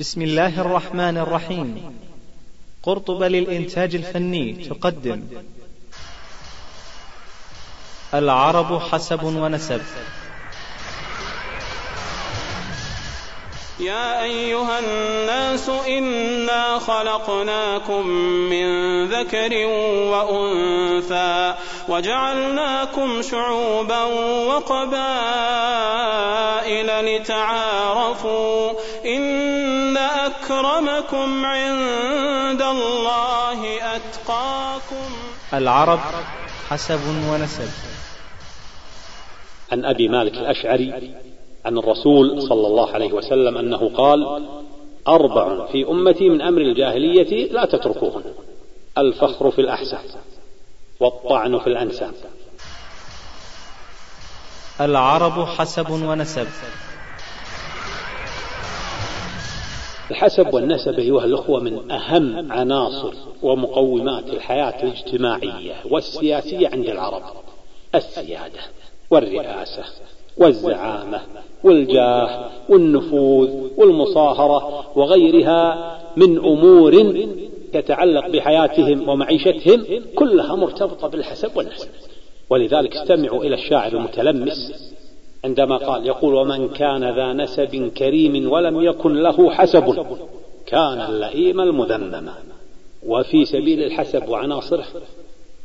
بسم الله الرحمن الرحيم. قرطبة للإنتاج الفني تقدم. العرب حسب ونسب. يا أيها الناس إنا خلقناكم من ذكر وأنثى وجعلناكم شعوبا وقبائل لتعارفوا. أكرمكم عند الله أتقاكم. العرب حسب ونسب. عن أبي مالك الأشعري عن الرسول صلى الله عليه وسلم أنه قال أربع في أمتي من أمر الجاهلية لا تتركوهن. الفخر في الأحساب والطعن في الأنساب. العرب حسب ونسب. الحسب والنسب أيها الأخوة من أهم عناصر ومقومات الحياة الاجتماعية والسياسية عند العرب السيادة والرئاسة والزعامة والجاه والنفوذ والمصاهرة وغيرها من أمور تتعلق بحياتهم ومعيشتهم كلها مرتبطة بالحسب والنسب. ولذلك استمعوا إلى الشاعر المتلمس عندما قال يقول ومن كان ذا نسب كريم ولم يكن له حسب كان اللئيم المذمما وفي سبيل الحسب وعناصره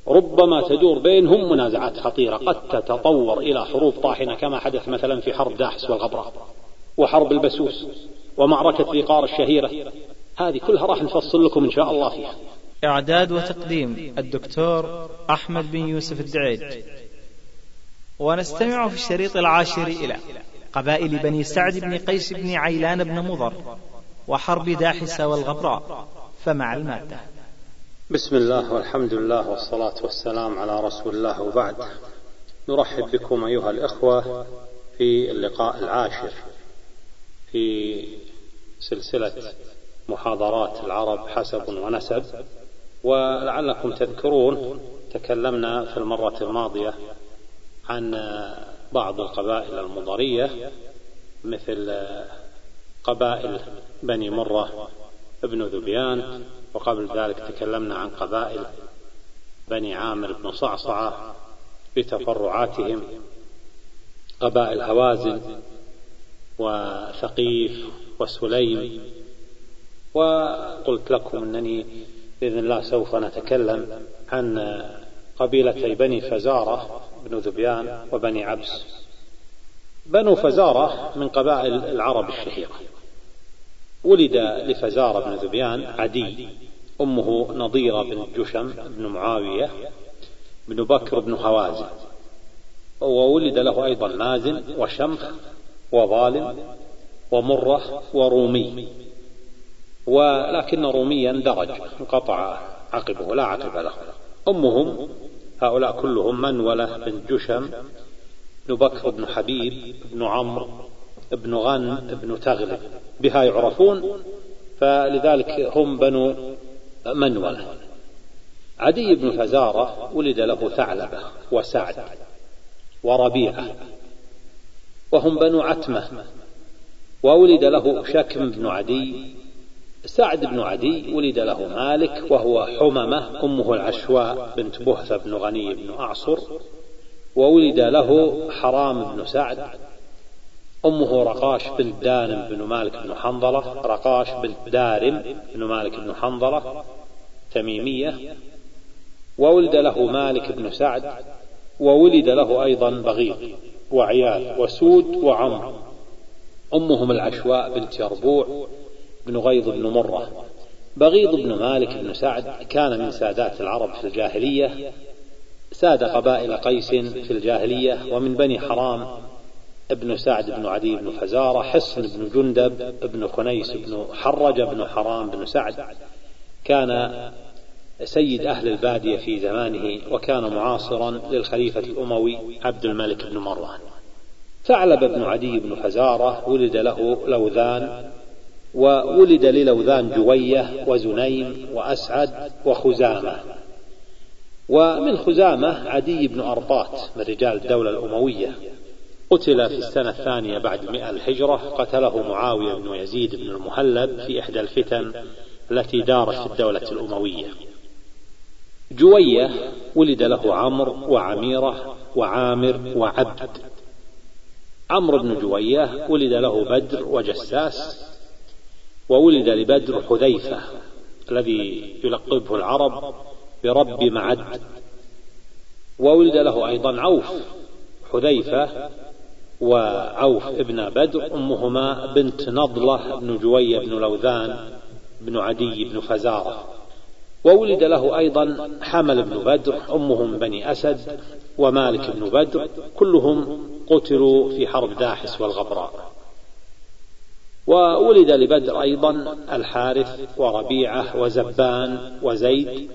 ربما تدور بينهم منازعات خطيرة قد تتطور إلى حروب طاحنة كما حدث مثلا في حرب داحس والغبراء وحرب البسوس ومعركة ذيقار الشهيرة. هذه كلها راح نفصل لكم إن شاء الله فيها. إعداد وتقديم الدكتور أحمد بن يوسف الدعيج ونستمع في الشريط العاشر إلى قبائل بني سعد بن قيس بن عيلان بن مضر وحرب داحس والغبراء فمع المادة. بسم الله والحمد لله والصلاة والسلام على رسول الله وبعد. نرحب بكم أيها الإخوة في اللقاء العاشر في سلسلة محاضرات العرب حسب ونسب ولعلكم تذكرون تكلمنا في المرة الماضية عن بعض القبائل المضرية مثل قبائل بني مرة ابن ذبيان وقبل ذلك تكلمنا عن قبائل بني عامر بن صعصعة بتفرعاتهم قبائل هوازن وثقيف وسليم. وقلت لكم أنني بإذن الله سوف نتكلم عن قبيلتي بني فزارة بن ذبيان وبني عبس. بنو فزارة من قبائل العرب الشهيرة ولد لفزارة بن ذبيان عدي. أمه نضيرة بن جشم بن معاوية بن بكر بن هوازن وولد له أيضا مازن وشمخ وظالم ومرة ورومي. ولكن روميا درج انقطع عقبه لا عقب له. أمهم هؤلاء كلهم منولة بن جشم بن بكر بن حبيب بن عمرو بن غن بن تغلب. بها يعرفون فلذلك هم بنو منولة عدي بن فزارة ولد له ثعلبة وسعد وربيعة وهم بنو عتمة وولد له شكم بن عدي سعد بن عدي ولد له مالك وهو حممة أمه العشواء بنت بهثة بن غني بن أعصر وولد له حرام بن سعد أمه رقاش بنت دارم بن مالك بن حنظلة رقاش بنت دارم بن مالك بن حنظلة تميمية وولد له مالك بن سعد وولد له أيضا بغيض وعيال وسود وعمر أمهم العشواء بنت يربوع بن غيض بن مرة. بغيض بن مالك بن سعد كان من سادات العرب في الجاهلية ساد قبائل قيس في الجاهلية ومن بني حرام ابن سعد بن عدي بن فزارة حصن بن جندب بن خنيس بن حرج بن حرام بن سعد. كان سيد أهل البادية في زمانه وكان معاصرا للخليفة الأموي عبد الملك بن مروان. ثعلب بن عدي بن فزارة ولد له لوذان وولد للوذان جوية وزنيم وأسعد وخزامة. ومن خزامة عدي بن أرطات من رجال الدولة الأموية. قتل في السنة الثانية بعد مئة الهجرة قتله معاوية بن يزيد بن المهلب في إحدى الفتن التي دارت في الدولة الأموية. جوية ولد له عمرو وعميرة وعامر وعبد. عمرو بن جوية ولد له بدر وجساس وولد لبدر حذيفة الذي يلقبه العرب برب معد. وولد له أيضا عوف حذيفة وعوف ابن بدر أمهما بنت نضلة بن جوية بن لوذان بن عدي بن فزارة. وولد له أيضا حمل بن بدر أمهم بني أسد ومالك بن بدر كلهم قتلوا في حرب داحس والغبراء. وولد لبدر أيضا الحارث وربيعة وزبان وزيد.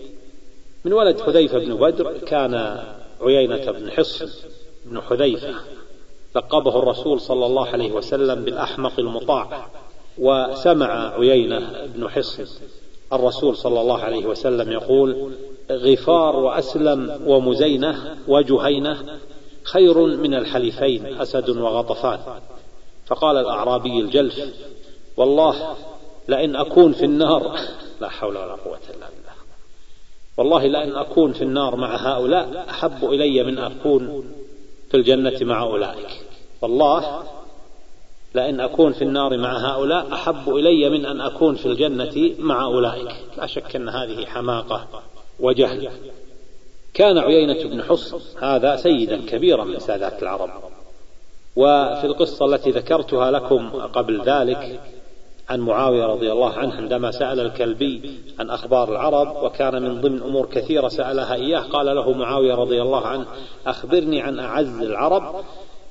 من ولد حذيفة بن بدر كان عيينة بن حصن بن حذيفة. لقبه الرسول صلى الله عليه وسلم بالأحمق المطاع وسمع عيينة بن حصن. الرسول صلى الله عليه وسلم يقول غفار وأسلم ومزينة وجهينة خير من الحليفين أسد وغطفان. فقال الأعرابي الجلف والله لئن أكون في النار لا حول ولا قوة إلا بالله. والله لئن أكون في النار مع هؤلاء أحب إلي من أكون في الجنة مع أولئك. والله لأن أكون في النار مع هؤلاء أحب إلي من أن أكون في الجنة مع أولئك. لا شك أن هذه حماقة وجهل. كان عيينة بن حصن هذا سيدا كبيرا من سادات العرب وفي القصة التي ذكرتها لكم قبل ذلك عن معاوية رضي الله عنه عندما سأل الكلبي عن أخبار العرب وكان من ضمن أمور كثيرة سألها إياه قال له معاوية رضي الله عنه أخبرني عن أعز العرب.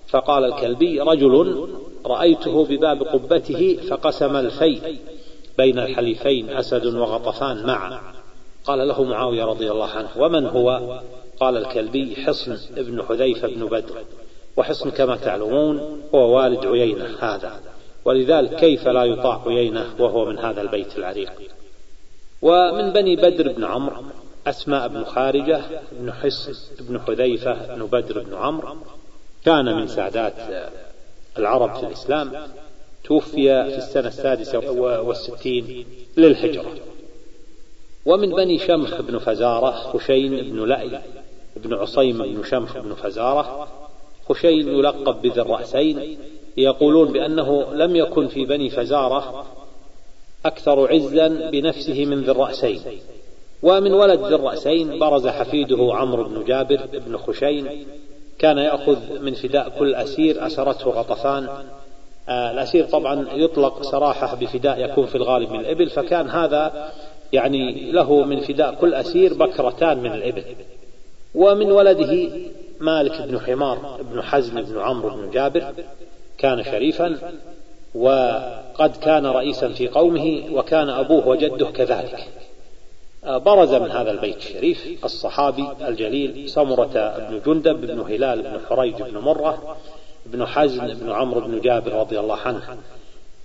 فقال الكلبي رجل رأيته بباب قبته فقسم الفيء بين الحليفين أسد وغطفان معا. قال له معاوية رضي الله عنه ومن هو؟ قال الكلبي حصن ابن حذيفة بن بدر. وحصن كما تعلمون هو والد عيينة هذا. ولذلك كيف لا يطاع عيينة وهو من هذا البيت العريق؟ ومن بني بدر بن عمرو أسماء بن خارجة بن حصن بن حذيفة بن بدر بن عمرو. كان من سادات العرب في الإسلام. توفي في السنة السادسة والستين للهجرة. ومن بني شمخ بن فزارة خشين بن لأي بن عصيم بن شمخ بن فزارة خشين يلقب بذي الرأسين يقولون بأنه لم يكن في بني فزارة أكثر عزا بنفسه من ذي الرأسين. ومن ولد ذي الرأسين برز حفيده عمرو بن جابر بن خشين كان يأخذ من فداء كل أسير أسرته غطفان. آه الأسير طبعا يطلق سراحة بفداء يكون في الغالب من الإبل فكان هذا يعني له من فداء كل أسير بكرتان من الإبل. ومن ولده مالك بن حمار بن حزم بن عمرو بن جابر كان شريفا وقد كان رئيسا في قومه وكان أبوه وجده كذلك. برز من هذا البيت الشريف الصحابي الجليل سمرة بن جندب بن هلال بن حريج بن مرة بن حزم بن عمرو بن جابر رضي الله عنه.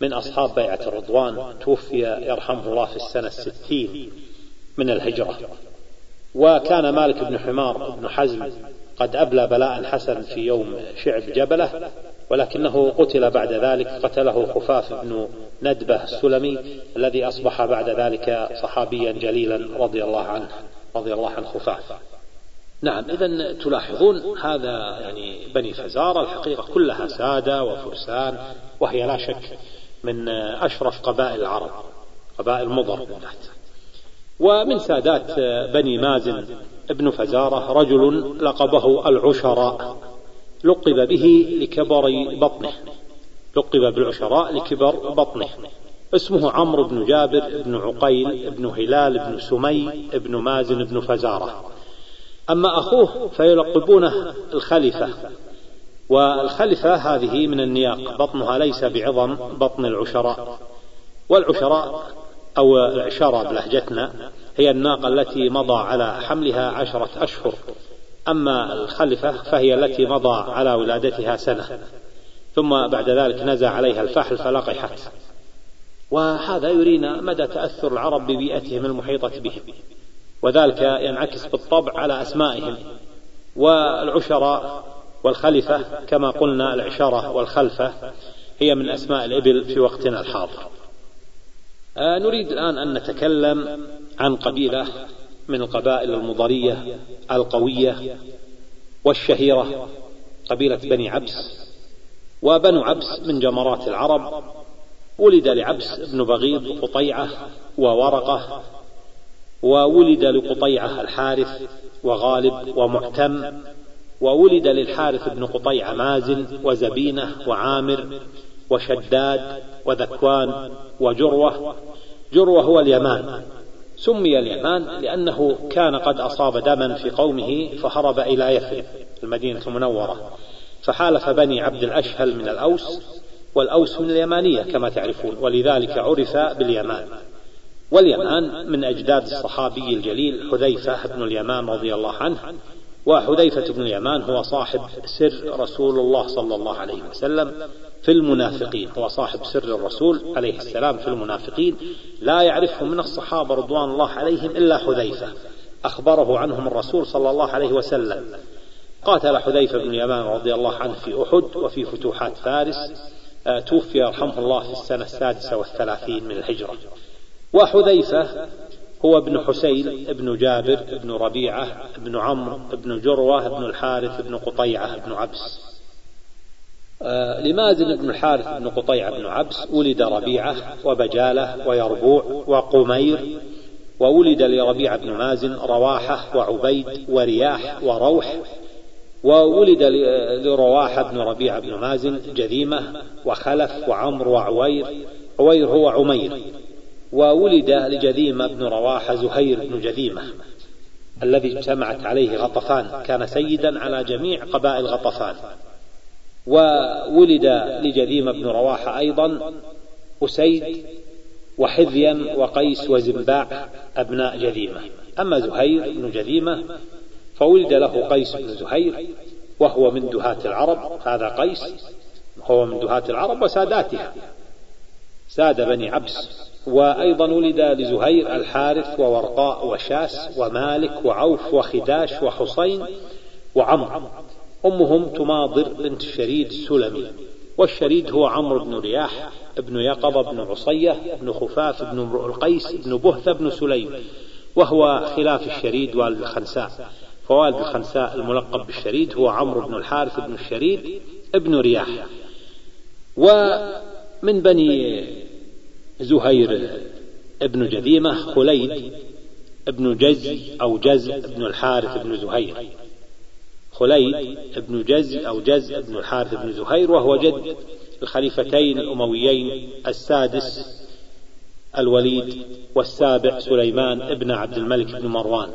من أصحاب بيعة الرضوان توفي يرحمه الله في السنة الستين من الهجرة. وكان مالك بن حمار بن حزم قد أبلى بلاء حسن في يوم شعب جبلة ولكنه قتل بعد ذلك قتله خفاف بن ندبة السلمي الذي أصبح بعد ذلك صحابيا جليلا رضي الله عنه رضي الله عن خفاف. نعم إذا تلاحظون هذا يعني بني فزارة الحقيقة كلها سادة وفرسان وهي لا شك من أشرف قبائل العرب قبائل مضر بالذات. ومن سادات بني مازن ابن فزارة رجل لقبه العشراء لقب به لكبر بطنه لقب بالعشراء لكبر بطنه. اسمه عمرو بن جابر بن عقيل بن هلال بن سمي بن مازن بن فزارة. أما أخوه فيلقبونه الخلفة والخلفة هذه من النياق بطنها ليس بعظم بطن العشراء. والعشراء أو العشرة بلهجتنا هي الناقة التي مضى على حملها عشرة أشهر. أما الخلفة فهي التي مضى على ولادتها سنة. ثم بعد ذلك نزع عليها الفحل فلقحت. وهذا يرينا مدى تأثر العرب ببيئتهم المحيطة بهم. وذلك ينعكس بالطبع على أسمائهم. والعشراء والخلفة كما قلنا العشرة والخلفة هي من أسماء الإبل في وقتنا الحاضر. نريد الآن أن نتكلم عن قبيلة من القبائل المضرية القوية والشهيرة قبيلة بني عبس. وبنو عبس من جمرات العرب. ولد لعبس بن بغيض قطيعة وورقة. وولد لقطيعة الحارث وغالب ومعتم. وولد للحارث بن قطيعة مازن وزبينة وعامر. وشداد وذكوان وجروة. جروة هو اليمان. سمي اليمان لأنه كان قد أصاب دما في قومه فهرب إلى يثرب المدينة المنورة. فحالف بني عبد الأشهل من الأوس والأوس من اليمانية كما تعرفون ولذلك عرف باليمان. واليمان من أجداد الصحابي الجليل حذيفة بن اليمان رضي الله عنه وحذيفة بن اليمان هو صاحب سر رسول الله صلى الله عليه وسلم في المنافقين هو صاحب سر الرسول عليه السلام في المنافقين لا يعرفه من الصحابة رضوان الله عليهم إلا حذيفة. أخبره عنهم الرسول صلى الله عليه وسلم. قاتل حذيفة بن اليمان رضي الله عنه في أحد وفي فتوحات فارس آه، توفي رحمه الله في السنة السادسة والثلاثين من الهجرة. وحذيفة هو ابن حسين ابن جابر ابن ربيعة ابن عمرو ابن جروة ابن الحارث ابن قطيعة ابن عبس. آه لمازن بن الحارث بن قطيعة بن عبس ولد ربيعة وبجالة ويربوع وقمير وولد لربيعة بن مازن رواحة وعبيد ورياح وروح وولد لرواحة بن ربيعة بن مازن جذيمة وخلف وعمر وعوير عوير هو عمير. وولد لجذيمة بن رواحة زهير بن جذيمة الذي اجتمعت عليه غطفان كان سيدا على جميع قبائل غطفان. وولد لجذيمة بن رواحة أيضا أسيد وحذيا وقيس وزنباع أبناء جذيمة. أما زهير بن جذيمة فولد له قيس بن زهير وهو من دهاة العرب. هذا قيس هو من دهاة العرب وساداتها. ساد بني عبس وأيضا ولد لزهير الحارث وورقاء وشاس ومالك وعوف وخداش وحصين وعمر. أمهم تماضر بنت الشريد السلمي والشريد هو عمرو بن رياح ابن يقظة بن عصية ابن خفاف بن امرؤ القيس بن بهث بن سليم وهو خلاف الشريد والد الخنساء. فوالد الخنساء الملقب بالشريد هو عمرو بن الحارث بن الشريد ابن رياح. ومن بني زهير ابن جذيمة خليد ابن جز أو جز ابن الحارث بن زهير. خليد ابن جز أو جز ابن الحارث بن زهير وهو جد الخليفتين الأمويين السادس الوليد والسابع سليمان ابن عبد الملك بن مروان.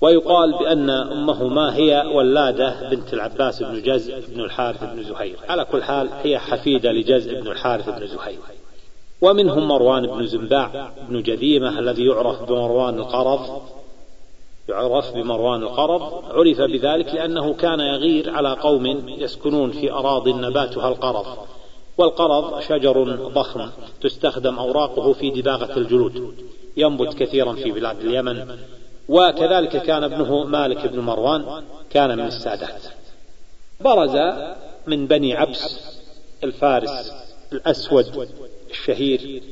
ويقال بأن أمهما هي ولادة بنت العباس بن جز بن الحارث بن زهير. على كل حال هي حفيدة لجز بن الحارث بن زهير. ومنهم مروان بن زنباع بن جذيمة الذي يعرف بمروان القرض يعرف بمروان القرض عرف بذلك لأنه كان يغير على قوم يسكنون في أراضي نباتها القرض. والقرض شجر ضخم تستخدم أوراقه في دباغة الجلود ينبت كثيرا في بلاد اليمن. وكذلك كان ابنه مالك بن مروان كان من السادات. برز من بني عبس الفارس الأسود. الشهير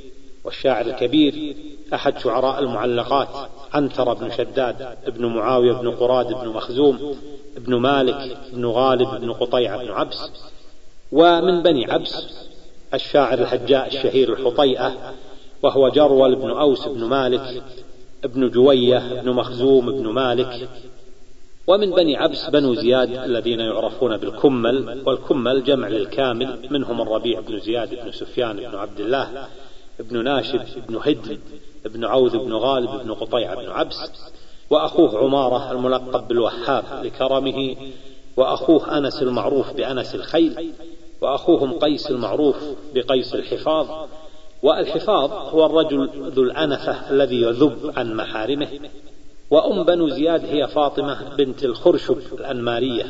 والشاعر الكبير أحد شعراء المعلقات عنتر بن شداد بن معاوية بن قراد بن مخزوم بن مالك بن غالب بن قطيعة بن عبس. ومن بني عبس الشاعر الهجاء الشهير الحطيئة وهو جرول بن أوس بن مالك بن جوية بن مخزوم بن مالك. ومن بني عبس بنو زياد الذين يعرفون بالكمل والكمل جمع للكامل منهم الربيع بن زياد بن سفيان بن عبد الله بن ناشب بن هدم بن عوذ بن غالب بن قطيعة بن عبس وأخوه عمارة الملقب بالوهاب لكرمه وأخوه أنس المعروف بأنس الخيل وأخوهم قيس المعروف بقيس الحفاظ. والحفاظ هو الرجل ذو الأنفة الذي يذب عن محارمه. وأم بنو زياد هي فاطمة بنت الخرشب الأنمارية.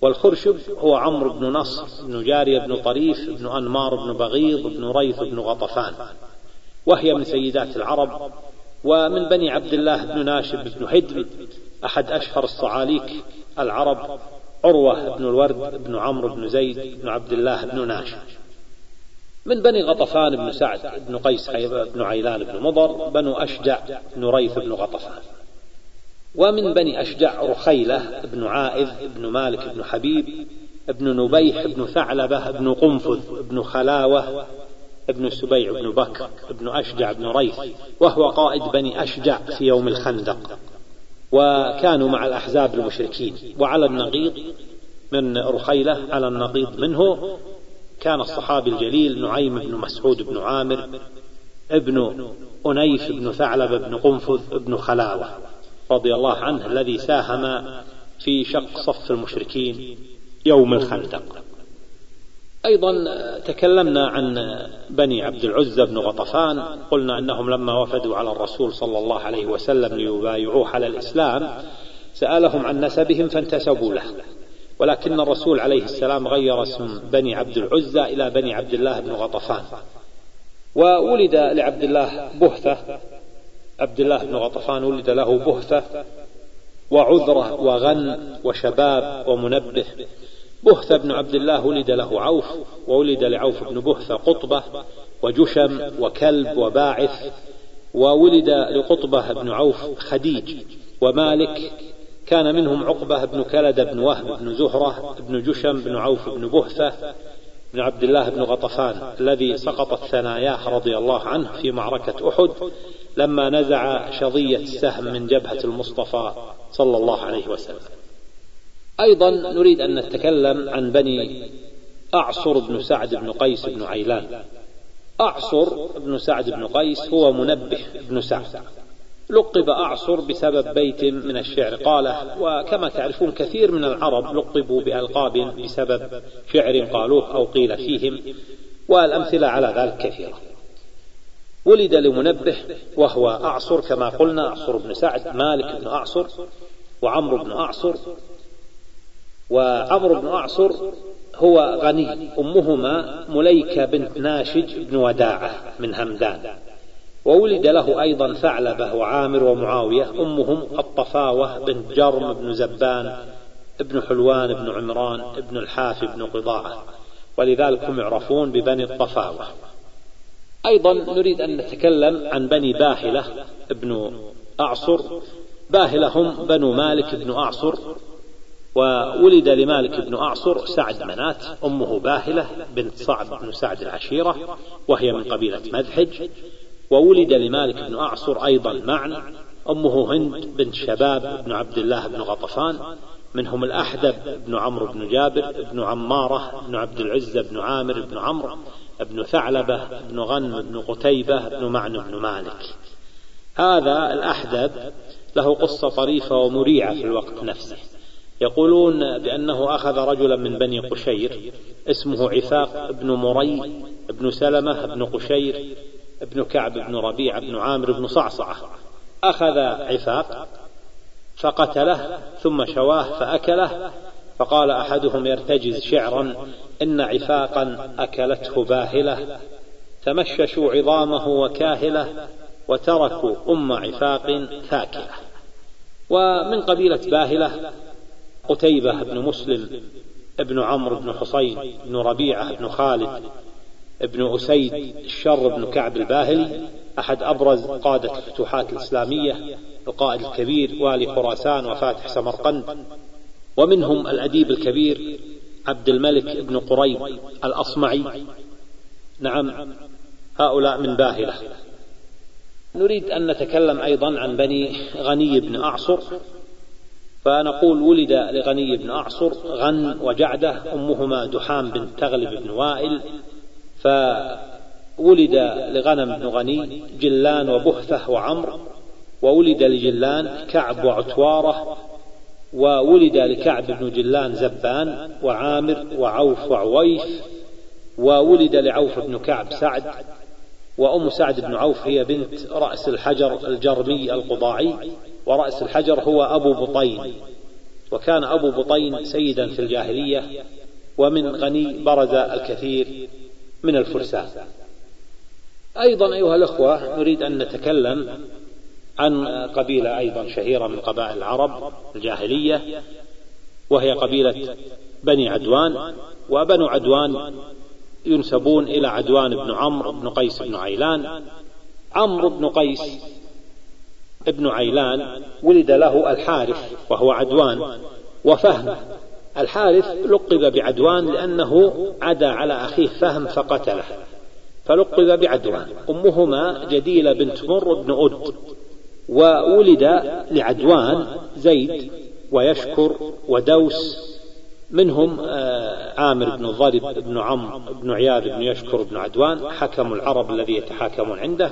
والخرشب هو عمرو بن نصر بن جارية بن طريف بن أنمار بن بغيض بن ريث بن غطفان. وهي من سيدات العرب ومن بني عبد الله بن ناشب بن هدم أحد أشهر الصعاليك العرب عروة بن الورد بن عمرو بن زيد بن عبد الله بن ناشر من بني غطفان بن سعد بن قيس بن عيلان بن مضر بنو أشجع بن ريث بن غطفان. ومن بني أشجع رخيلة بن عائذ بن مالك بن حبيب بن نبيح بن ثعلبة بن قنفذ بن خلاوة ابن السبيع بن بكر بن أشجع بن ريث وهو قائد بني أشجع في يوم الخندق. وكانوا مع الأحزاب المشركين. وعلى النقيض من رخيلة على النقيض منه كان الصحابي الجليل نعيم بن مسعود بن عامر ابن أنيف بن ثعلب بن قنفذ بن خلاوة. رضي الله عنه الذي ساهم في شق صف المشركين يوم الخندق. أيضا تكلمنا عن بني عبد العزى بن غطفان قلنا أنهم لما وفدوا على الرسول صلى الله عليه وسلم ليبايعوه على الإسلام سألهم عن نسبهم فانتسبوا له. ولكن الرسول عليه السلام غير اسم بني عبد العزى إلى بني عبد الله بن غطفان. وولد لعبد الله بهثة عبد الله بن غطفان ولد له بهثة وعذرة وغن وشباب ومنبه. بهثة بن عبد الله ولد له عوف وولد لعوف بن بهثة قطبة وجشم وكلب وباعث وولد لقطبة بن عوف خديج ومالك. كان منهم عقبة بن كلد بن وهب بن زهرة بن جشم بن عوف بن بهثة بن عبد الله بن غطفان الذي سقطت ثناياه رضي الله عنه في معركة أحد. لما نزع شظية السهم من جبهة المصطفى صلى الله عليه وسلم. أيضا نريد أن نتكلم عن بني أعصر بن سعد بن قيس بن عيلان. أعصر بن سعد بن قيس هو منبه بن سعد. لقب أعصر بسبب بيت من الشعر. قاله وكما تعرفون كثير من العرب لقبوا بألقاب بسبب شعر قالوه أو قيل فيهم والأمثلة على ذلك كثيرة. ولد لمنبه وهو أعصر كما قلنا أعصر بن سعد مالك بن أعصر وعمرو بن أعصر. وعمرو بن أعصر هو غني أمهما مليكة بنت ناشج بن وداعة من همدان. وولد له أيضا ثعلبة وعامر ومعاوية أمهم الطفاوة بنت جرم بن زبان ابن حلوان بن عمران ابن الحافي بن قضاعة. ولذلك هم يعرفون ببني الطفاوة. أيضا نريد أن نتكلم عن بني باهلة ابن أعصر. باهلة هم بنو مالك بن أعصر وولد لمالك بن أعصر سعد منات أمه باهلة بنت صعب بن سعد العشيرة وهي من قبيلة مذحج وولد لمالك بن أعصر أيضا معا أمه هند بنت شباب بن عبد الله بن غطفان. منهم الأحدب بن عمرو بن جابر بن عمارة بن عبد العزة بن عامر بن عمرو. بن ثعلبة بن غنم بن قتيبة بن معن بن مالك. هذا الأحدب له قصة طريفة ومريعة في الوقت نفسه. يقولون بأنه أخذ رجلا من بني قشير اسمه عفاق بن مري بن سلمة بن قشير ابن كعب بن ربيعة بن عامر بن صعصعة. أخذ عفاق فقتله ثم شواه فأكله فقال أحدهم يرتجز شعرا إن عفاقا أكلته باهلة. تمششوا عظامه وكاهلة وتركوا أم عفاق ثاكلة ومن قبيلة باهلة قتيبة بن مسلم ابن عمرو بن حصين بن ربيعة بن خالد ابن أسيد الشر بن كعب الباهلي أحد أبرز قادة الفتوحات الإسلامية القائد الكبير والي خراسان وفاتح سمرقند. ومنهم الأديب الكبير عبد الملك بن قريب الأصمعي. نعم هؤلاء من باهلة. نريد أن نتكلم أيضا عن بني غني بن أعصر. فنقول ولد لغني بن أعصر غنم وجعدة أمهما دحام بن تغلب بن وائل. فولد لغنم بن غني جلان وبهثة وعمر وولد لجلان كعب وعتوارة وولد لكعب بن جلان زبان وعامر وعوف وعويف وولد لعوف بن كعب سعد وأم سعد بن عوف هي بنت رأس الحجر الجرمي القضاعي ورأس الحجر هو أبو بطين. وكان أبو بطين سيدا في الجاهلية ومن غني برز الكثير من الفرسان. أيضا أيها الأخوة نريد أن نتكلم عن قبيلة أيضا شهيرة من قبائل العرب الجاهلية وهي قبيلة بني عدوان وبنو عدوان ينسبون إلى عدوان بن عمرو بن قيس بن عيلان. عمرو بن قيس ابن عيلان ولد له الحارث وهو عدوان وفهم الحارث لقب بعدوان لأنه عدا على أخيه فهم فقتله فلقب بعدوان. أمهما جديلة بنت مر بن أد وولد لعدوان زيد ويشكر ودوس منهم آه، عامر بن ضرب بن عمرو بن عياذ بن يشكر بن عدوان حكم العرب الذي يتحاكمون عنده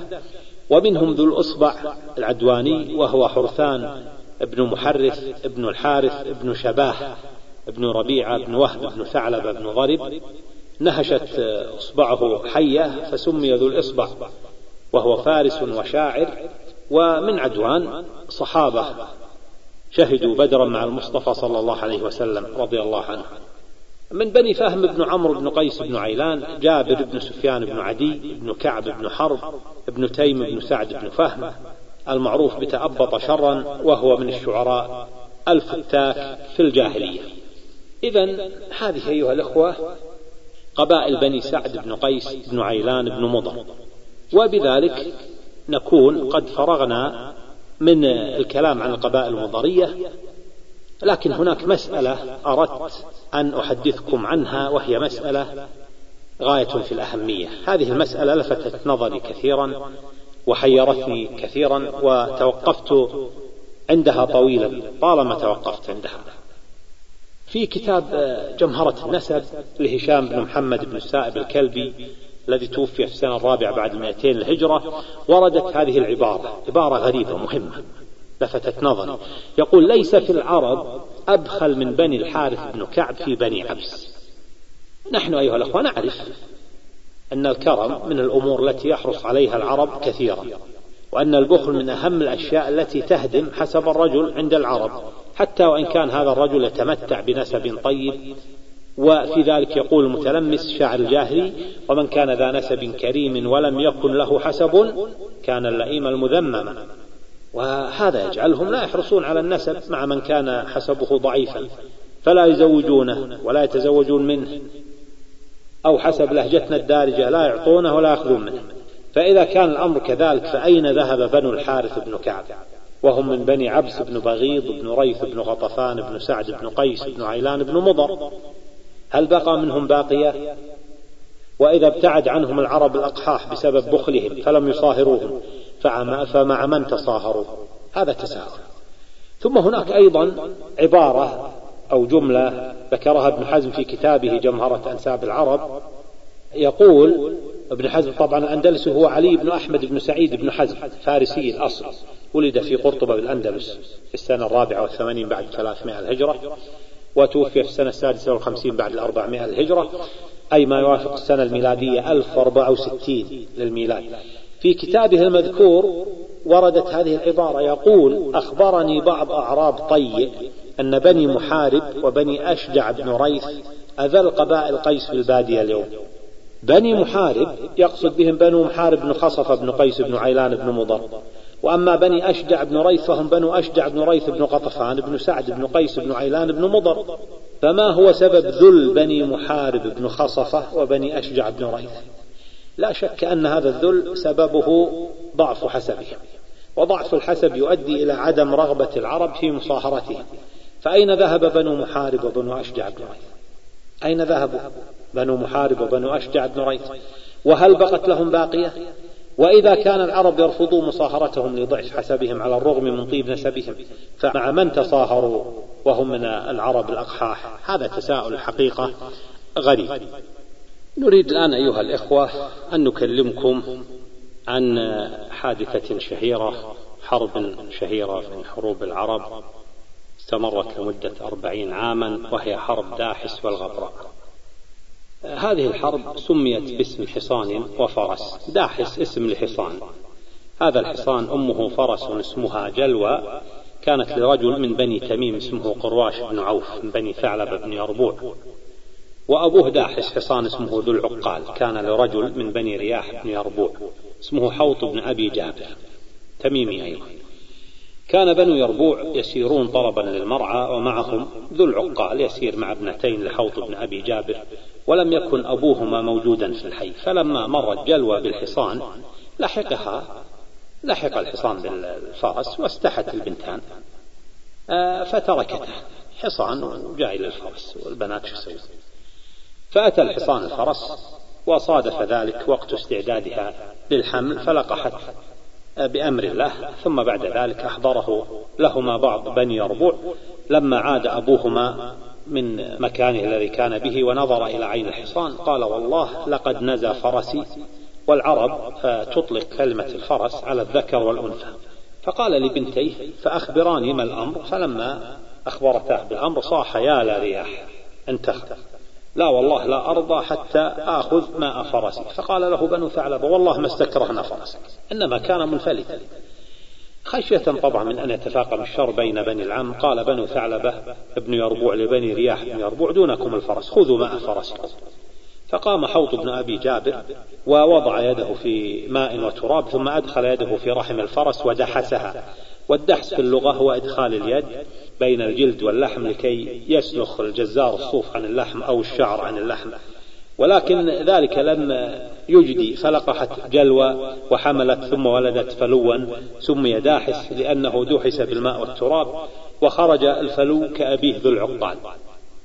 ومنهم ذو الأصبع العدواني وهو حرثان بن محرث بن الحارث بن شباه بن ربيعة بن وهب بن ثعلبة بن ضرب نهشت إصبعه حية فسمي ذو الإصبع وهو فارس وشاعر ومن عدوان صحابة شهدوا بدرا مع المصطفى صلى الله عليه وسلم رضي الله عنه. من بني فهم بن عمرو بن قيس بن عيلان جابر بن سفيان بن عدي بن كعب بن حرب بن تيم بن سعد بن فهم المعروف بتأبط شرا وهو من الشعراء الفتاك في الجاهلية. إذا هذه أيها الأخوة قبائل بني سعد بن قيس بن عيلان بن مضر. وبذلك نكون قد فرغنا من الكلام عن القبائل المضرية لكن هناك مسألة أردت أن أحدثكم عنها وهي مسألة غاية في الأهمية. هذه المسألة لفتت نظري كثيرا وحيرتني كثيرا وتوقفت عندها طويلا طالما توقفت عندها. في كتاب جمهرة النسب لهشام بن محمد بن السائب الكلبي الذي توفي في السنة الرابعة بعد 200 الهجرة وردت هذه العبارة عبارة غريبة مهمة لفتت نظري. يقول ليس في العرب أبخل من بني الحارث بن كعب في بني عبس نحن أيها الأخوة نعرف أن الكرم من الأمور التي يحرص عليها العرب كثيرا وأن البخل من أهم الأشياء التي تهدم حسب الرجل عند العرب حتى وإن كان هذا الرجل يتمتع بنسب طيب وفي ذلك يقول المتلمس شاعر الجاهلي ومن كان ذا نسب كريم ولم يكن له حسب كان اللئيم المذمم. وهذا يجعلهم لا يحرصون على النسب مع من كان حسبه ضعيفا فلا يزوجونه ولا يتزوجون منه. أو حسب لهجتنا الدارجة لا يعطونه ولا يأخذون منه. فإذا كان الأمر كذلك فأين ذهب بنو الحارث بن كعب؟ وهم من بني عبس بن بغيض بن ريث بن غطفان بن سعد بن قيس بن عيلان بن مضر. هل بقى منهم باقية؟ وإذا ابتعد عنهم العرب الأقحاح بسبب بخلهم فلم يصاهروهم فمع من تصاهروا؟ هذا تساهل ثم هناك أيضا عبارة أو جملة ذكرها ابن حزم في كتابه جمهرة أنساب العرب. يقول ابن حزم طبعا الأندلسي هو علي بن أحمد بن سعيد بن حزم فارسي الأصل ولد في قرطبة بالأندلس في السنة الرابعة والثمانين بعد ثلاثمائة الهجرة. وتوفي في السنة السادسة والخمسين بعد الأربعمائة الهجرة أي ما يوافق السنة الميلادية 1064 للميلاد. في كتابه المذكور وردت هذه العبارة يقول أخبرني بعض أعراب طيء أن بني محارب وبني أشجع بن ريث أذل قبائل قيس في البادية اليوم. بني محارب يقصد بهم بنو محارب بن خصف بن قيس بن عيلان بن مضر. وأما بني أشجع بن ريث فهم بنو أشجع بن ريث بن قطفان بن سعد بن قيس بن عيلان بن مضر. فما هو سبب ذل بني محارب بن خصفة وبني أشجع بن ريث؟ لا شك أن هذا الذل سببه ضعف حسبهم وضعف الحسب يؤدي إلى عدم رغبة العرب في مصاهرتهم فأين ذهب بنو محارب وبنو أشجع بن ريث؟ أين ذهبوا بنو محارب وبنو أشجع بن ريث؟ وهل بقت لهم باقية؟ وإذا كان العرب يرفضوا مصاهرتهم لضعف حسبهم على الرغم من طيب نسبهم فمع من تصاهروا وهم من العرب الأقحاح؟ هذا تساؤل الحقيقة غريب. نريد الآن أيها الإخوة أن نكلمكم عن حادثة شهيرة حرب شهيرة من حروب العرب استمرت لمدة أربعين عاما وهي حرب داحس والغبراء. هذه الحرب سميت باسم حصان وفرس داحس اسم لحصان هذا الحصان أمه فرس اسمها جلوى. كانت لرجل من بني تميم اسمه قرواش بن عوف من بني ثعلب بن يربوع. وأبوه داحس حصان اسمه ذو العقال. كان لرجل من بني رياح بن يربوع اسمه حوط بن أبي جابر. تميمي أيضا. كان بنو يربوع يسيرون طلبا للمرعى ومعهم ذو العقال يسير مع ابنتين لحوط بن أبي جابر ولم يكن أبوهما موجودا في الحي. فلما مرت جلوى بالحصان لحقها لحق الحصان بالفرس واستحت البنتان. آه، فتركته حصان وجاء إلى الفرس والبنات شو سووا فأتى الحصان الفرس وصادف ذلك وقت استعدادها للحمل فلقحت بأمر الله ثم بعد ذلك أحضره لهما بعض بني يربوع لما عاد أبوهما من مكانه الذي كان به ونظر إلى عين الحصان قال والله لقد نزى فرسي والعرب تطلق كلمة الفرس على الذكر والأنثى. فقال لبنتيه فأخبراني ما الأمر. فلما أخبرته بالأمر صاح يا لا رياح انتخب لا والله لا أرضى حتى آخذ ماء فرسي فقال له بنو ثعلبة والله ما استكرهنا فرسك إنما كان منفلتا خشية طبعا من أن يتفاقم الشر بين بني العم. قال بنو ثعلبة ابن يربوع لبني رياح بن يربوع دونكم الفرس خذوا ماء فرسكم. فقام حوط بن أبي جابر ووضع يده في ماء وتراب ثم أدخل يده في رحم الفرس ودحسها والدحس في اللغة هو إدخال اليد بين الجلد واللحم لكي يسلخ الجزار الصوف عن اللحم أو الشعر عن اللحم. ولكن ذلك لم يجدي فلقحت جلوى وحملت ثم ولدت فلوا سمي داحس لأنه دحس بالماء والتراب وخرج الفلو كأبيه ذو العقال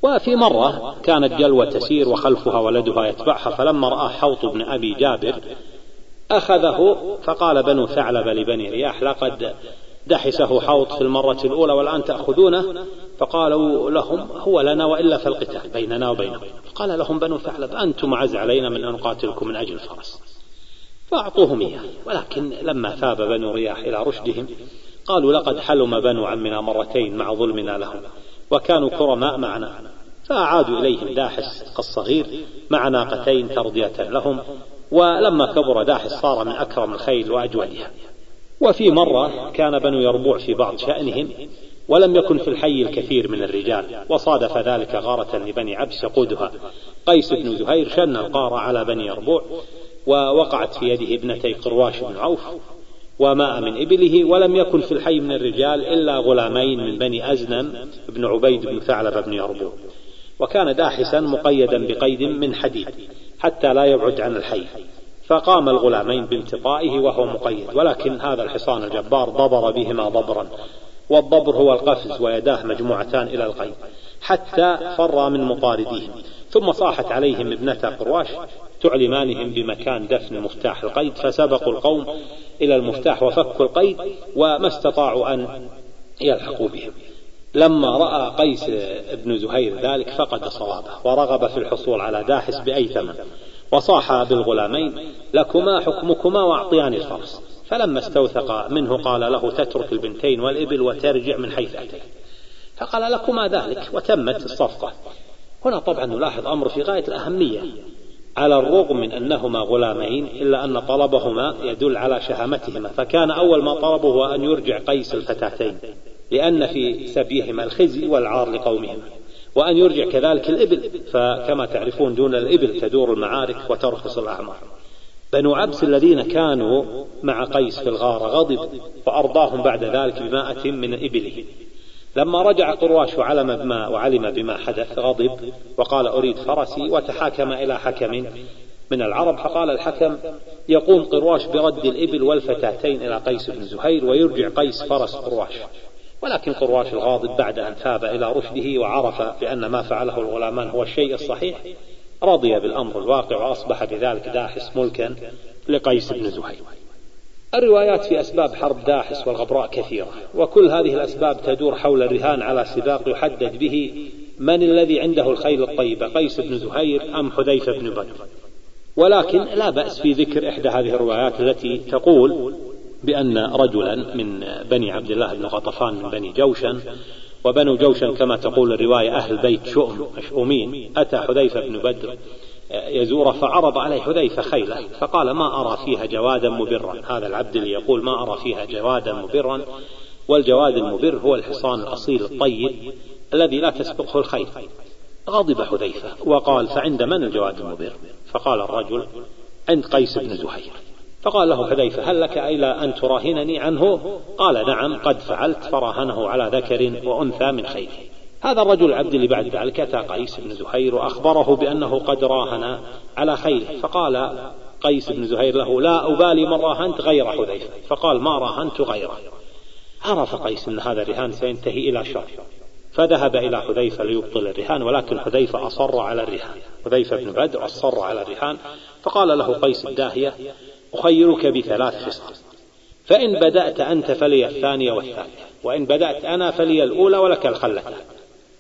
وفي مرة كانت جلوى تسير وخلفها ولدها يتبعها فلما رأى حوط بن أبي جابر أخذه فقال بنو ثعلب لبني رياح لقد دحسه حوط في المرة الأولى والآن تأخذونه. فقالوا لهم هو لنا وإلا فالقتال بيننا وبينه. قال لهم بنو ثعلب أنتم أعز علينا من أن نقاتلكم من أجل الفرس. فأعطوهم إياه. ولكن لما ثاب بنو رياح إلى رشدهم قالوا لقد حلم بنو عمنا مرتين مع ظلمنا لهم وكانوا كرماء معنا. فأعادوا إليهم داحس الصغير مع ناقتين ترضية لهم. ولما كبر داحس صار من أكرم الخيل وأجودها. وفي مرة كان بنو يربوع في بعض شأنهم ولم يكن في الحي الكثير من الرجال وصادف ذلك غارة لبني عبس يقودها قيس بن زهير شن القارة على بني يربوع ووقعت في يده ابنتي قرواش بن عوف وماء من إبله ولم يكن في الحي من الرجال إلا غلامين من بني أزنم بن عبيد بن ثعلب بن يربوع. وكان داحسا مقيدا بقيد من حديد حتى لا يبعد عن الحي. فقام الغلامين بانتقائه وهو مقيد ولكن هذا الحصان الجبار ضبر بهما ضبرا والضبر هو القفز ويداه مجموعتان إلى القيد حتى فر من مطارديهم ثم صاحت عليهم ابنتا قرواش تعلمانهم بمكان دفن مفتاح القيد فسبقوا القوم إلى المفتاح وفكوا القيد وما استطاعوا أن يلحقوا بهم. لما رأى قيس بن زهير ذلك فقد صوابه ورغب في الحصول على داحس بأي ثمن وصاح بالغلامين لكما حكمكما واعطيان الفرس فلما استوثق منه قال له تترك البنتين والإبل وترجع من حيث أتيت. فقال لكما ذلك وتمت الصفقة. هنا طبعا نلاحظ أمر في غاية الأهمية. على الرغم من أنهما غلامين إلا أن طلبهما يدل على شهامتهما. فكان أول ما طلبه هو أن يرجع قيس الفتاتين لأن في سبيهما الخزي والعار لقومهما. وأن يرجع كذلك الإبل. فكما تعرفون دون الإبل تدور المعارك وترخص الأعمار. بنو عبس الذين كانوا مع قيس في الغار غضب فأرضاهم بعد ذلك بمائة من إبله. لما رجع قرواش وعلم بما وعلم بما حدث غضب وقال أريد فرسي وتحاكم إلى حكم من العرب. فقال الحكم يقوم قرواش برد الإبل والفتاتين إلى قيس بن زهير ويرجع قيس فرس قرواش ولكن قرواش الغاضب بعد أن ثاب إلى رشده وعرف بأن ما فعله الغلامان هو الشيء الصحيح رضي بالأمر الواقع وأصبح بذلك داحس ملكا لقيس بن زهير. الروايات في أسباب حرب داحس والغبراء كثيرة وكل هذه الأسباب تدور حول الرهان على سباق يحدد به من الذي عنده الخيل الطيبة قيس بن زهير أم حذيفة بن بدر. ولكن لا بأس في ذكر إحدى هذه الروايات التي تقول بأن رجلا من بني عبد الله بن غطفان من بني جوشن وبنو جوشن كما تقول الرواية أهل بيت شؤم مشؤومين أتى حذيفة بن بدر يزوره فعرض عليه حذيفة خيله فقال ما أرى فيها جوادا مبرا؟ هذا العبد اللي يقول ما أرى فيها جوادا مبرا والجواد المبر هو الحصان الأصيل الطيب الذي لا تسبقه الخيل غضب حذيفة وقال فعند من الجواد المبر؟ فقال الرجل عند قيس بن زهير. فقال له حذيفة هل لك إلى أن تراهنني عنه؟ قال نعم قد فعلت فراهنه على ذكر وأنثى من خير. هذا الرجل العبد اللي بعد ذلك أتى قيس بن زهير وأخبره بأنه قد راهن على خير. فقال قيس بن زهير له لا أبالي من راهنت غير حذيفة. فقال ما راهنت غيره. عرف قيس أن هذا الرهان سينتهي إلى شر. فذهب إلى حذيفة ليبطل الرهان ولكن حذيفة أصر على الرهان. حذيفة بن بدر أصر على الرهان. فقال له قيس الداهية أخيرك بثلاث خصال. فإن بدأت أنت فلي الثانية والثالثة وإن بدأت أنا فلي الأولى ولك الخلتان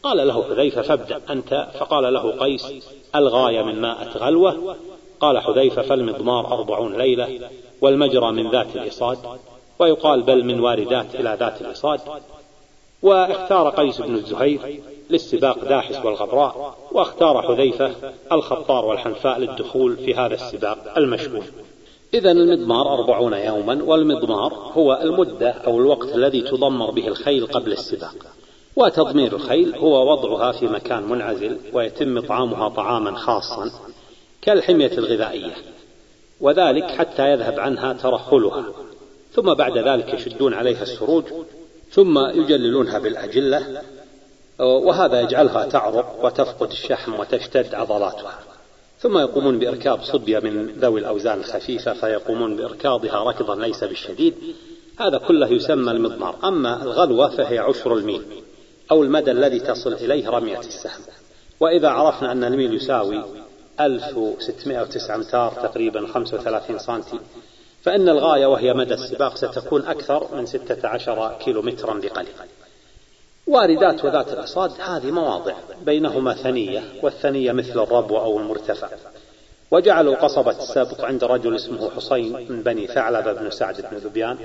قال له حذيفة فابدأ أنت. فقال له قيس ألغاية من ماءة غلوة. قال حذيفة فالمضمار أربعون ليلة والمجرى من ذات الإصاد. ويقال بل من واردات إلى ذات الإصاد. واختار قيس بن الزهير للسباق داحس والغبراء واختار حذيفة الخطار والحنفاء للدخول في هذا السباق المشهور. إذا المضمار أربعون يوما والمضمار هو المدة أو الوقت الذي تضمر به الخيل قبل السباق. وتضمير الخيل هو وضعها في مكان منعزل ويتم إطعامها طعاما خاصا كالحمية الغذائية. وذلك حتى يذهب عنها ترهلها ثم بعد ذلك يشدون عليها السروج ثم يجللونها بالأجلة وهذا يجعلها تعرق وتفقد الشحم وتشتد عضلاتها. ثم يقومون بإركاب صبية من ذوي الأوزان الخفيفة فيقومون بإركاضها ركضا ليس بالشديد. هذا كله يسمى المضمار. أما الغلوة فهي عشر الميل أو المدى الذي تصل إليه رمية السهم. وإذا عرفنا أن الميل يساوي 1609 أمتار تقريبا 35 سنتي فإن الغاية وهي مدى السباق ستكون أكثر من 16 كيلو مترا بقليل. واردات وذات الأصاد هذه مواضع بينهما ثنية والثنية مثل الربو أو المرتفع. وجعلوا قصبة السبق عند رجل اسمه حسين من بني ثعلبة بن سعد بن ذبيان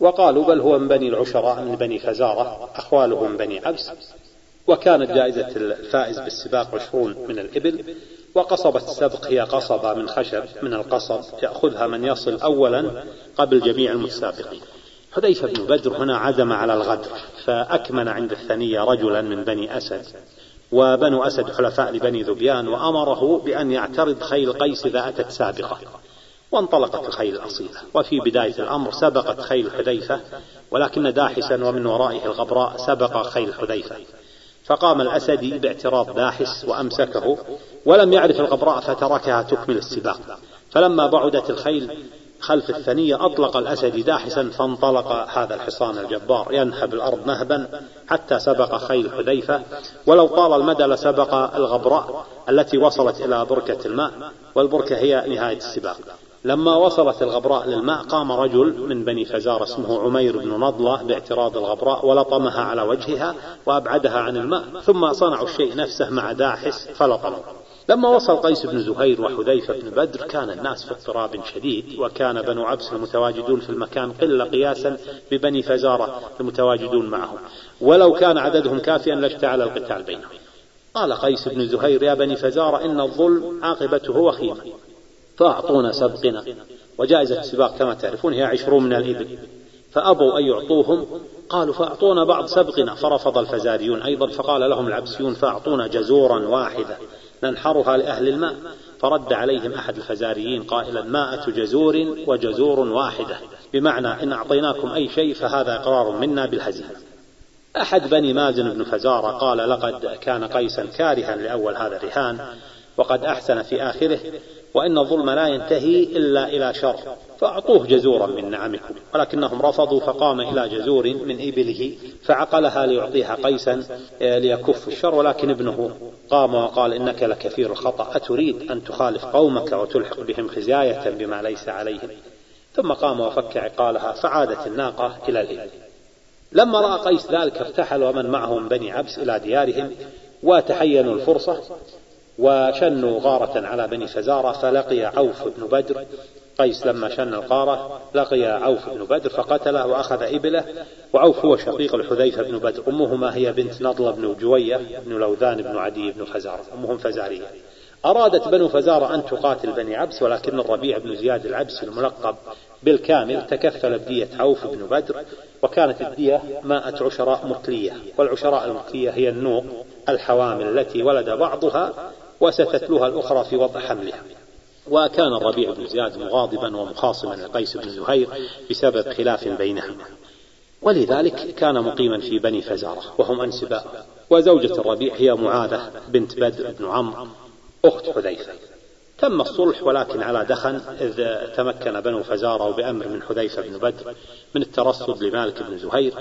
وقالوا بل هو من بني العشراء من بني فزارة أخواله من بني عبس. وكانت جائزة الفائز بالسباق عشرون من الإبل وقصبة السبق هي قصبة من خشب من القصب يأخذها من يصل أولا قبل جميع المتسابقين. حذيفة بن بدر هنا عزم على الغدر فأكمن عند الثنية رجلا من بني أسد وبنو أسد حلفاء لبني ذبيان وأمره بأن يعترض خيل قيس إذا أتت سابقة وانطلقت الخيل الأصيلة وفي بداية الأمر سبقت خيل حذيفة ولكن داحسا ومن ورائه الغبراء سبق خيل حذيفة. فقام الأسدي باعتراض داحس وأمسكه ولم يعرف الغبراء فتركها تكمل السباق. فلما بعدت الخيل خلف الثنية أطلق الأسد داحسا فانطلق هذا الحصان الجبار ينهب الأرض نهبا حتى سبق خيل حذيفة. ولو طال المدى لسبق الغبراء التي وصلت إلى بركة الماء والبركة هي نهاية السباق. لما وصلت الغبراء للماء قام رجل من بني فزار اسمه عمير بن نضلة باعتراض الغبراء ولطمها على وجهها وأبعدها عن الماء ثم صنعوا الشيء نفسه مع داحس فلطموا لما وصل قيس بن زهير وحذيفة بن بدر كان الناس في اضطراب شديد وكان بنو عبس المتواجدون في المكان قلة قياسا ببني فزارة المتواجدون معهم. ولو كان عددهم كافيا لاشتعل القتال بينهم. قال قيس بن زهير يا بني فزارة إن الظلم عاقبته وخيمة فأعطونا سبقنا وجائزة السباق كما تعرفون هي عشرون من الإبل. فأبوا أن يعطوهم قالوا فأعطونا بعض سبقنا. فرفض الفزاريون أيضا فقال لهم العبسيون فأعطونا جزورا واحدة. ننحرها لأهل الماء. فرد عليهم أحد الفزاريين قائلا ماءة جزور وجزور واحدة. بمعنى إن أعطيناكم أي شيء فهذا إقرار منا بالهزيمة. أحد بني مازن بن فزارة قال لقد كان قيسا كارها لأول هذا الرهان وقد أحسن في آخره. وإن الظلم لا ينتهي إلا إلى شر. فأعطوه جزورا من نعمكم. ولكنهم رفضوا فقام إلى جزور من إبله فعقلها ليعطيها قيسا آه، ليكف الشر. ولكن ابنه قام وقال إنك لكثير الخطأ. أتريد أن تخالف قومك وتلحق بهم خزاية بما ليس عليهم. ثم قام وفك عقالها فعادت الناقة إلى الإبل. لما رأى قيس ذلك ارتحل ومن معه من بني عبس إلى ديارهم وتحينوا الفرصة. وشنوا غارة على بني فزارة فلقي عوف بن بدر قيس لما شن القارة لقي عوف بن بدر فقتله وأخذ إبله وعوف هو شقيق الحذيفة بن بدر أمهما هي بنت نضلة بن جوية بن لوذان بن عدي بن فزارة أمهم فزارية. أرادت بنو فزارة أن تقاتل بني عبس ولكن الربيع بن زياد العبسي الملقب بالكامل تكفل بدية عوف بن بدر وكانت الدية مائة عشراء مطلية والعشراء المطلية هي النوق الحوامل التي ولد بعضها وستتلوها الأخرى في وضع حملها. وكان الربيع بن زياد مغاضبا ومخاصما لقيس بن زهير بسبب خلاف بينهما. ولذلك كان مقيما في بني فزارة وهم أنسباء. وزوجة الربيع هي معاذة بنت بدر بن عمرو أخت حذيفة. تم الصلح ولكن على دخن إذ تمكن بنو فزارة بأمر من حذيفة بن بدر من الترصد لمالك بن زهير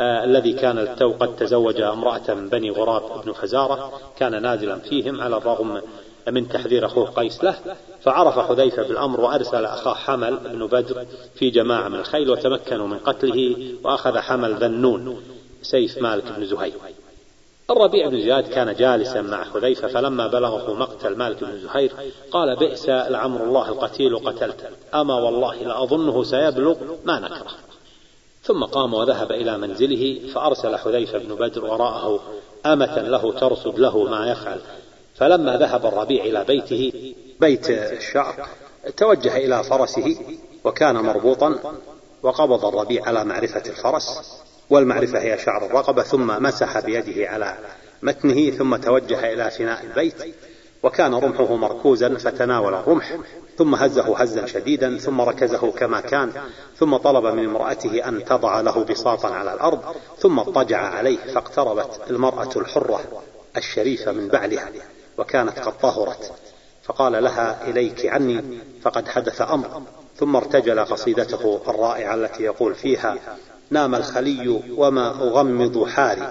الذي كان للتو قد تزوج امرأة من بني غراب بن فزارة كان نازلا فيهم على الرغم من تحذير أخوه قيس له فعرف حذيفة بالأمر وأرسل أخاه حمل بن بدر في جماعة من الخيل وتمكنوا من قتله وأخذ حمل ذنون سيف مالك بن زهير. الربيع بن زياد كان جالسا مع حذيفة فلما بلغه مقتل مالك بن زهير قال بئس لعمر الله القتيل قتلته أما والله لأظنه سيبلغ ما نكره. ثم قام وذهب إلى منزله فأرسل حذيفة بن بدر وراءه أمة له ترصد له ما يفعل. فلما ذهب الربيع إلى بيته بيت الشعر توجه إلى فرسه وكان مربوطا وقبض الربيع على معرفة الفرس والمعرفة هي شعر الرقبة ثم مسح بيده على متنه ثم توجه إلى فناء البيت. وكان رمحه مركوزا فتناول الرمح ثم هزه هزا شديدا ثم ركزه كما كان ثم طلب من امرأته أن تضع له بساطا على الأرض ثم اضطجع عليه فاقتربت المرأة الحرة الشريفة من بعلها وكانت قد طهرت. فقال لها إليك عني فقد حدث أمر. ثم ارتجل قصيدته الرائعة التي يقول فيها نام الخلي وما أغمض حاري.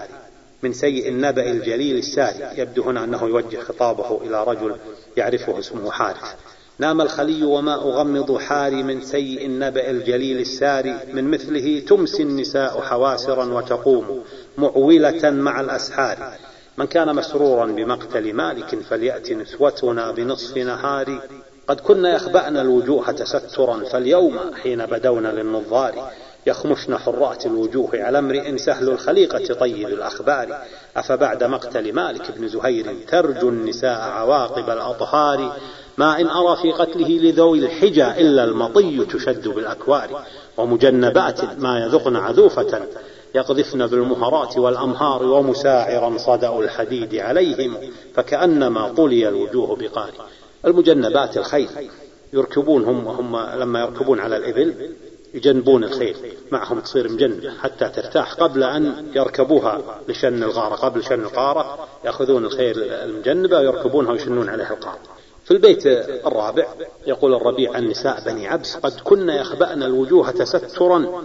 من سيء النبأ الجليل الساري يبدو هنا أنه يوجه خطابه إلى رجل يعرفه اسمه حارث. نام الخلي وما أغمض حاري من سيء النبأ الجليل الساري من مثله تمسي النساء حواسرا وتقوم معولة مع الأسحار. من كان مسرورا بمقتل مالك فليأت نسوتنا بنصف نهار قد كنا يخبأن الوجوه تسترا فاليوم حين بدونا للنظار. يخمشن حرات الوجوه على امرئ سهل الخليقة طيب الأخبار. أفبعد مقتل مالك بن زهير ترجو النساء عواقب الأطهار؟ ما إن أرى في قتله لذوي الحجى إلا المطي تشد بالأكوار. ومجنبات ما يذقن عذوفة يقذفن بالمهرات والأمهار ومساعرا صدأ الحديد عليهم فكأنما طلي الوجوه بقار المجنبات الخيل يركبون هم وهم لما يركبون على الإبل يجنبون الخيل معهم تصير مجنبة حتى ترتاح قبل أن يركبوها لشن الغارة قبل شن الغارة يأخذون الخيل المجنبة ويركبونها ويشنون عليها القارة. في البيت الرابع يقول الربيع النساء بني عبس قد كن يخبأن الوجوه تسترا.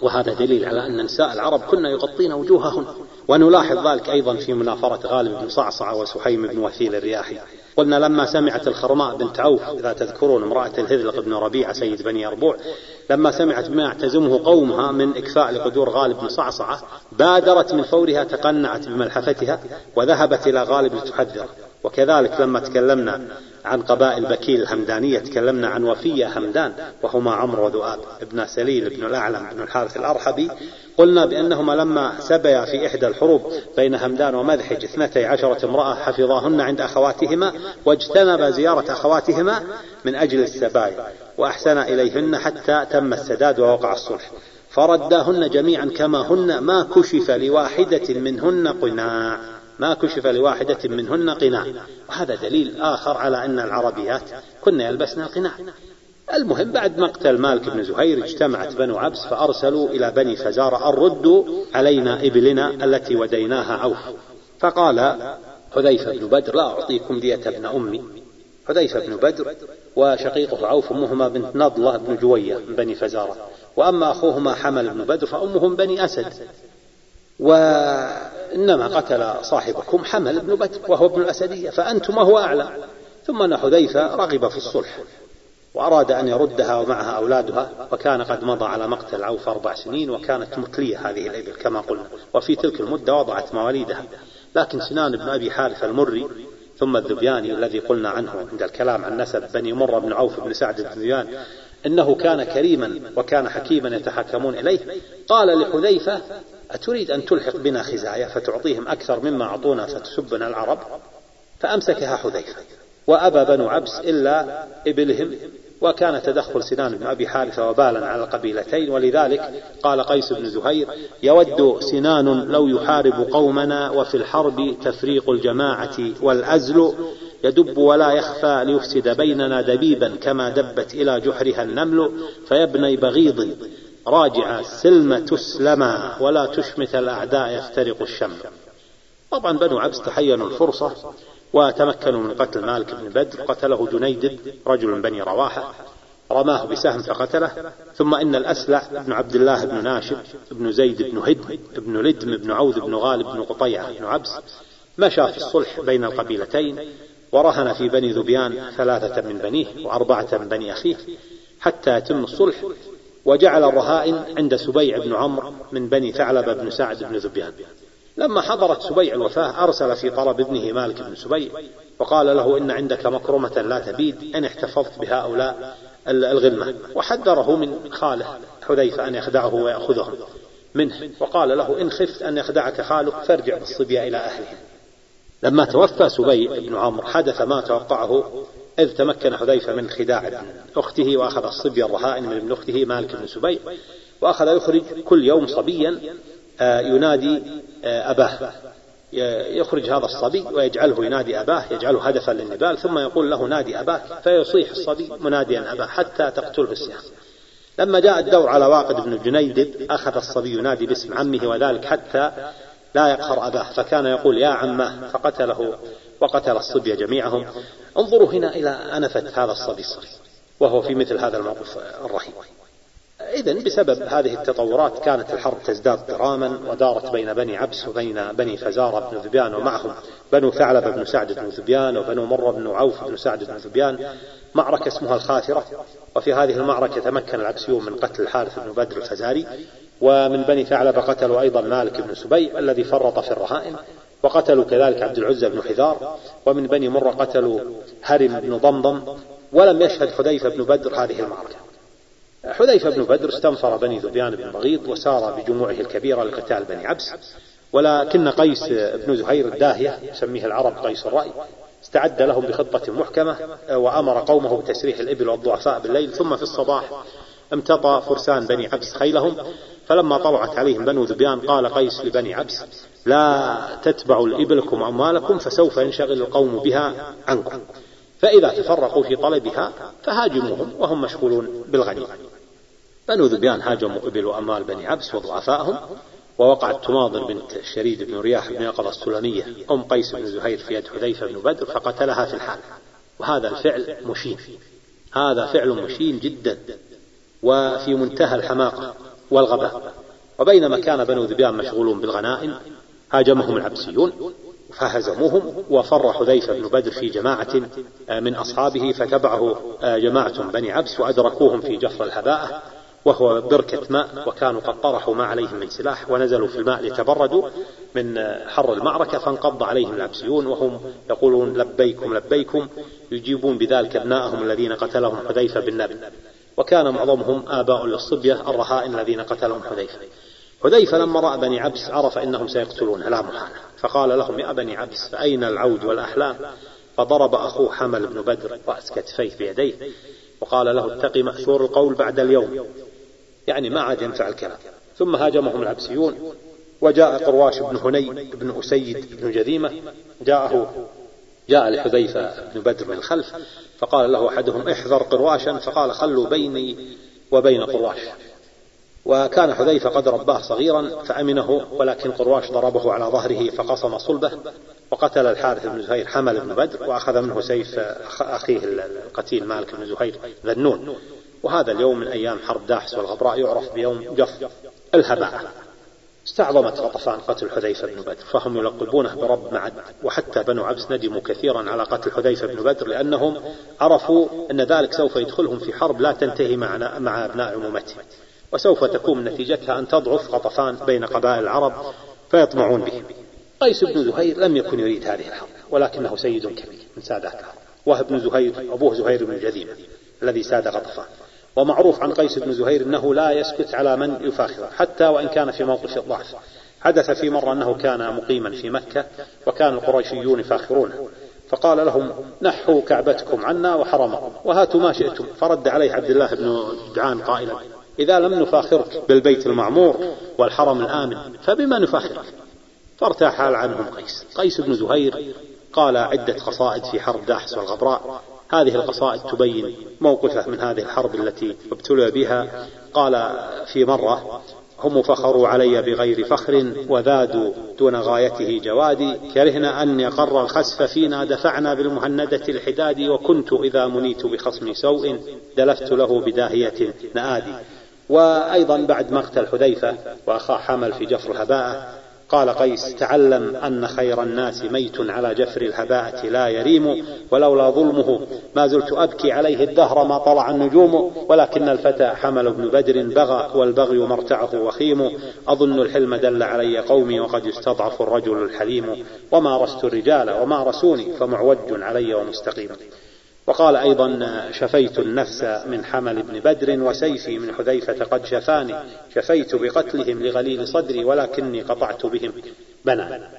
وهذا دليل على أن نساء العرب كن يغطين وجوههن ونلاحظ ذلك أيضا في منافرة غالب بن صعصع وسحيم بن وثيل الرياحي. قلنا لما سمعت الخرماء بنت عوف إذا تذكرون امرأة الهذلق بن ربيعة سيد بني أربوع لما سمعت بما يعتزمه قومها من إكفاء لقدور غالب بن صعصعة بادرت من فورها تقنعت بملحفتها وذهبت إلى غالب لتحذره وكذلك لما تكلمنا عن قبائل بكيل الهمدانية تكلمنا عن وفية همدان وهما عمرو وذؤاب ابن سليل بن الأعلم بن الحارث الأرحبي قلنا بأنهما لما سبيا في إحدى الحروب بين همدان ومذحج اثنتي عشرة امرأة حفظاهن عند أخواتهما واجتنب زيارة أخواتهما من أجل السبايا وأحسن إليهن حتى تم السداد ووقع الصلح. فرداهن جميعا كما هن ما كشف لواحدة منهن قناع. ما كشف لواحدة منهن قناع. وهذا دليل آخر على أن العربيات كن يلبسن القناع. المهم بعد مقتل مالك بن زهير اجتمعت بنو عبس فأرسلوا إلى بني فزارة الردوا علينا إبلنا التي وديناها عوف فقال حذيفة بن بدر لا أعطيكم دية ابن أمي. حذيفة بن بدر وشقيقة عوف أمهما بنت نضلة بن جوية من بني فزارة وأما أخوهما حمل بن بدر فأمهم بني أسد. وإنما قتل صاحبكم حمل بن بدر وهو ابن الأسدية فأنتم وهو أعلى ثم أن حذيفة رغب في الصلح وأراد أن يردها ومعها أولادها وكان قد مضى على مقتل عوف أربع سنين وكانت متلية هذه الإبل كما قلنا وفي تلك المدة وضعت مواليدها. لكن سنان بن أبي حارث المري ثم الذبياني الذي قلنا عنه عند الكلام عن نسب بني مرة بن عوف بن سعد بن ذبيان إنه كان كريما وكان حكيما يتحكمون إليه قال لحذيفة أتريد أن تلحق بنا خزايا فتعطيهم أكثر مما أعطونا فتسبنا العرب؟ فأمسكها حذيفة وأبى بنو عبس إلا إبلهم وكان تدخل سنان بن أبي حارثة وبالا على القبيلتين ولذلك قال قيس بن زهير يود سنان لو يحارب قومنا وفي الحرب تفريق الجماعة والأزل. يدب ولا يخفى ليفسد بيننا دبيبا كما دبت إلى جحرها النمل فيبني بغيض. راجع السلم تسلما ولا تشمت الأعداء يفترق الشمل طبعا بنو عبس تحينوا الفرصة وتمكنوا من قتل مالك بن بدر. قتله جنيد رجل من بني رواحة. رماه بسهم فقتله. ثم إن الأسلع بن عبد الله بن ناشب بن زيد بن هدم بن لدم بن عوذ بن غالب بن قطيعة بن عبس مشى في الصلح بين القبيلتين ورهن في بني ذبيان ثلاثة من بنيه وأربعة من بني أخيه حتى يتم الصلح. وجعل الرهائن عند سبيع بن عمرو من بني ثعلبة بن سعد بن ذبيان. لما حضرت سبيع الوفاة أرسل في طلب ابنه مالك بن سبيع وقال له إن عندك مكرمة لا تبيد إن احتفظت بهؤلاء الغلمة وحذره من خاله حذيفة أن يخدعه ويأخذهم منه وقال له إن خفت أن يخدعك خالك فارجع بالصبية إلى أهلهم لما توفى سبيع بن عمرو حدث ما توقعه إذ تمكن حذيفة من خداع أخته وأخذ الصبي الرهائن من ابن أخته مالك بن سبيع وأخذ يخرج كل يوم صبيا آه، ينادي آه، أباه. يخرج هذا الصبي ويجعله ينادي أباه يجعله هدفا للنبال ثم يقول له نادي أباك فيصيح الصبي مناديا أباه حتى تقتله السهام لما جاء الدور على واقد بن جنيدب أخذ الصبي ينادي باسم عمه وذلك حتى لا يقهر أباه فكان يقول يا عماه فقتله. وقتل الصبي جميعهم. انظروا هنا إلى أنفة هذا الصبي الصغير وهو في مثل هذا الموقف الرهيب إذا بسبب هذه التطورات كانت الحرب تزداد ضراما ودارت بين بني عبس وبين بني فزارة بن ذبيان ومعهم بنو ثعلب بن سعد بن ذبيان وبنو مرة بن عوف بن سعد بن ذبيان معركة اسمها الخاثرة وفي هذه المعركة تمكن العبسيون من قتل الحارث بن بدر الفزاري ومن بني ثعلب قتلوا أيضا مالك بن سبي الذي فرط في الرهائن. وقتلوا كذلك عبد العزى بن حذار ومن بني مرة قتلوا هرم بن ضمضم ولم يشهد حذيفة بن بدر هذه المعركة. حذيفة بن بدر استنفر بني ذبيان بن بغيض وسار بجموعه الكبيرة لقتال بني عبس. ولكن قيس بن زهير الداهية يسميه العرب قيس الرأي استعد لهم بخطة محكمة وأمر قومه بتسريح الإبل والضعفاء بالليل. ثم في الصباح امتطى فرسان بني عبس خيلهم. فلما طلعت عليهم بنو ذبيان قال قيس لبني عبس لا تتبعوا الإبلكم أموالكم فسوف ينشغل القوم بها عنكم. فإذا تفرقوا في طلبها فهاجموهم وهم مشغولون بالغنيمة بنو ذبيان هاجموا إبل وأموال بني عبس وضعفائهم ووقعت تماضر بنت شريد بن رياح بن يقظة السلمية أم قيس بن زهير في يد حذيفة بن بدر فقتلها في الحال. وهذا الفعل مشين. هذا فعل مشين جدا وفي منتهى الحماقة والغباء. وبينما كان بنو ذبيان مشغولون بالغنائم هاجمهم العبسيون فهزموهم وفر حذيفة بن بدر في جماعة من أصحابه فتبعه جماعة بني عبس وأدركوهم في جفر الهباءة وهو بركة ماء وكانوا قد طرحوا ما عليهم من سلاح ونزلوا في الماء ليتبردوا من حر المعركة فانقض عليهم العبسيون وهم يقولون لبيكم لبيكم يجيبون بذلك أبناءهم الذين قتلهم حذيفة بالنبل وكان معظمهم آباء للصبية الرهائن الذين قتلهم حذيفة. حذيفة لما رأى بني عبس عرف أنهم سيقتلون لا محالة. فقال لهم يا بني عبس فأين العود والأحلام؟ فضرب أخوه حمل بن بدر رأس كتفيه بيديه وقال له اتقي مأثور القول بعد اليوم. يعني ما عاد ينفع الكلام. ثم هاجمهم العبسيون وجاء قرواش بن هني بن أسيد بن جذيمة جاءه جاء لحذيفة بن بدر من الخلف فقال له أحدهم احذر قرواشا فقال خلوا بيني وبين قرواش وكان حذيفة قد رباه صغيرا فأمنه ولكن قرواش ضربه على ظهره فقصم صلبه وقتل الحارث بن زهير حمل بن بدر وأخذ منه سيف أخيه القتيل مالك بن زهير ذنون. وهذا اليوم من أيام حرب داحس والغبراء يعرف بيوم جف الهباء. استعظمت غطفان قتل حذيفة بن بدر فهم يلقبونه برب معد وحتى بنو عبس ندموا كثيرا على قتل حذيفة بن بدر لأنهم عرفوا أن ذلك سوف يدخلهم في حرب لا تنتهي مع, مع أبناء عمومتهم وسوف تكون نتيجتها أن تضعف غطفان بين قبائل العرب فيطمعون به. قيس بن زهير لم يكن يريد هذه الحرب ولكنه سيد كبير من سادات العرب. وهب بن زهير أبوه زهير بن جذيمة الذي ساد غطفان ومعروف عن قيس بن زهير أنه لا يسكت على من يفاخره حتى وإن كان في موقف الضعف. حدث في مرة أنه كان مقيما في مكة وكان القريشيون يفاخرونه. فقال لهم نحوا كعبتكم عنا وحرمكم وهاتوا ما شئتم. فرد عليه عبد الله بن جدعان قائلا إذا لم نفاخرك بالبيت المعمور والحرم الآمن فبما نفاخرك؟ فارتاح عنهم قيس. قيس بن زهير قال عدة قصائد في حرب داحس والغبراء. هذه القصائد تبين موقفه من هذه الحرب التي ابتلي بها. قال في مرة هم فخروا علي بغير فخر وذادوا دون غايته جوادي. كرهنا أن يقر الخسف فينا دفعنا بالمهندة الحداد وكنت إذا منيت بخصم سوء دلفت له بداهية نآدي. وأيضا بعد مقتل حذيفة وأخاه حمل في جفر هباء قال قيس تعلم أن خير الناس ميت على جفر الهباءة لا يريم ولولا ظلمه ما زلت أبكي عليه الدهر ما طلع النجوم ولكن الفتى حمل بن بدر بغى والبغي مرتعه وخيم. أظن الحلم دل علي قومي وقد يستضعف الرجل الحليم وما رست الرجال وما رسوني فمعوج علي ومستقيم. وقال أيضا شفيت النفس من حمل بن بدر وسيفي من حذيفة قد شفاني شفيت بقتلهم لغليل صدري ولكني قطعت بهم. بنا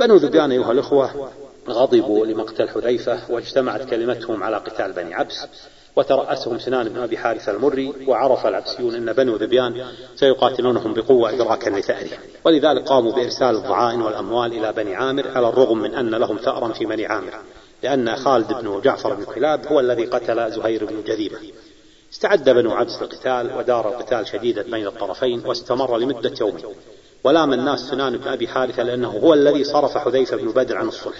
بنو ذبيان أيها الأخوة غضبوا لمقتل حذيفة واجتمعت كلمتهم على قتال بني عبس وترأسهم سنان بن أبي حارث المري وعرف العبسيون أن بنو ذبيان سيقاتلونهم بقوة إدراكا لثأرهم ولذلك قاموا بإرسال الضعائن والأموال إلى بني عامر على الرغم من أن لهم ثأرا في بني عامر. لأن خالد بن جعفر بن كلاب هو الذي قتل زهير بن جذيبة استعد بنو عبس للقتال ودار القتال شديدا بين الطرفين واستمر لمدة يوم. ولام الناس سنان بن أبي حارثة لأنه هو الذي صرف حذيفة بن بدر عن الصلح.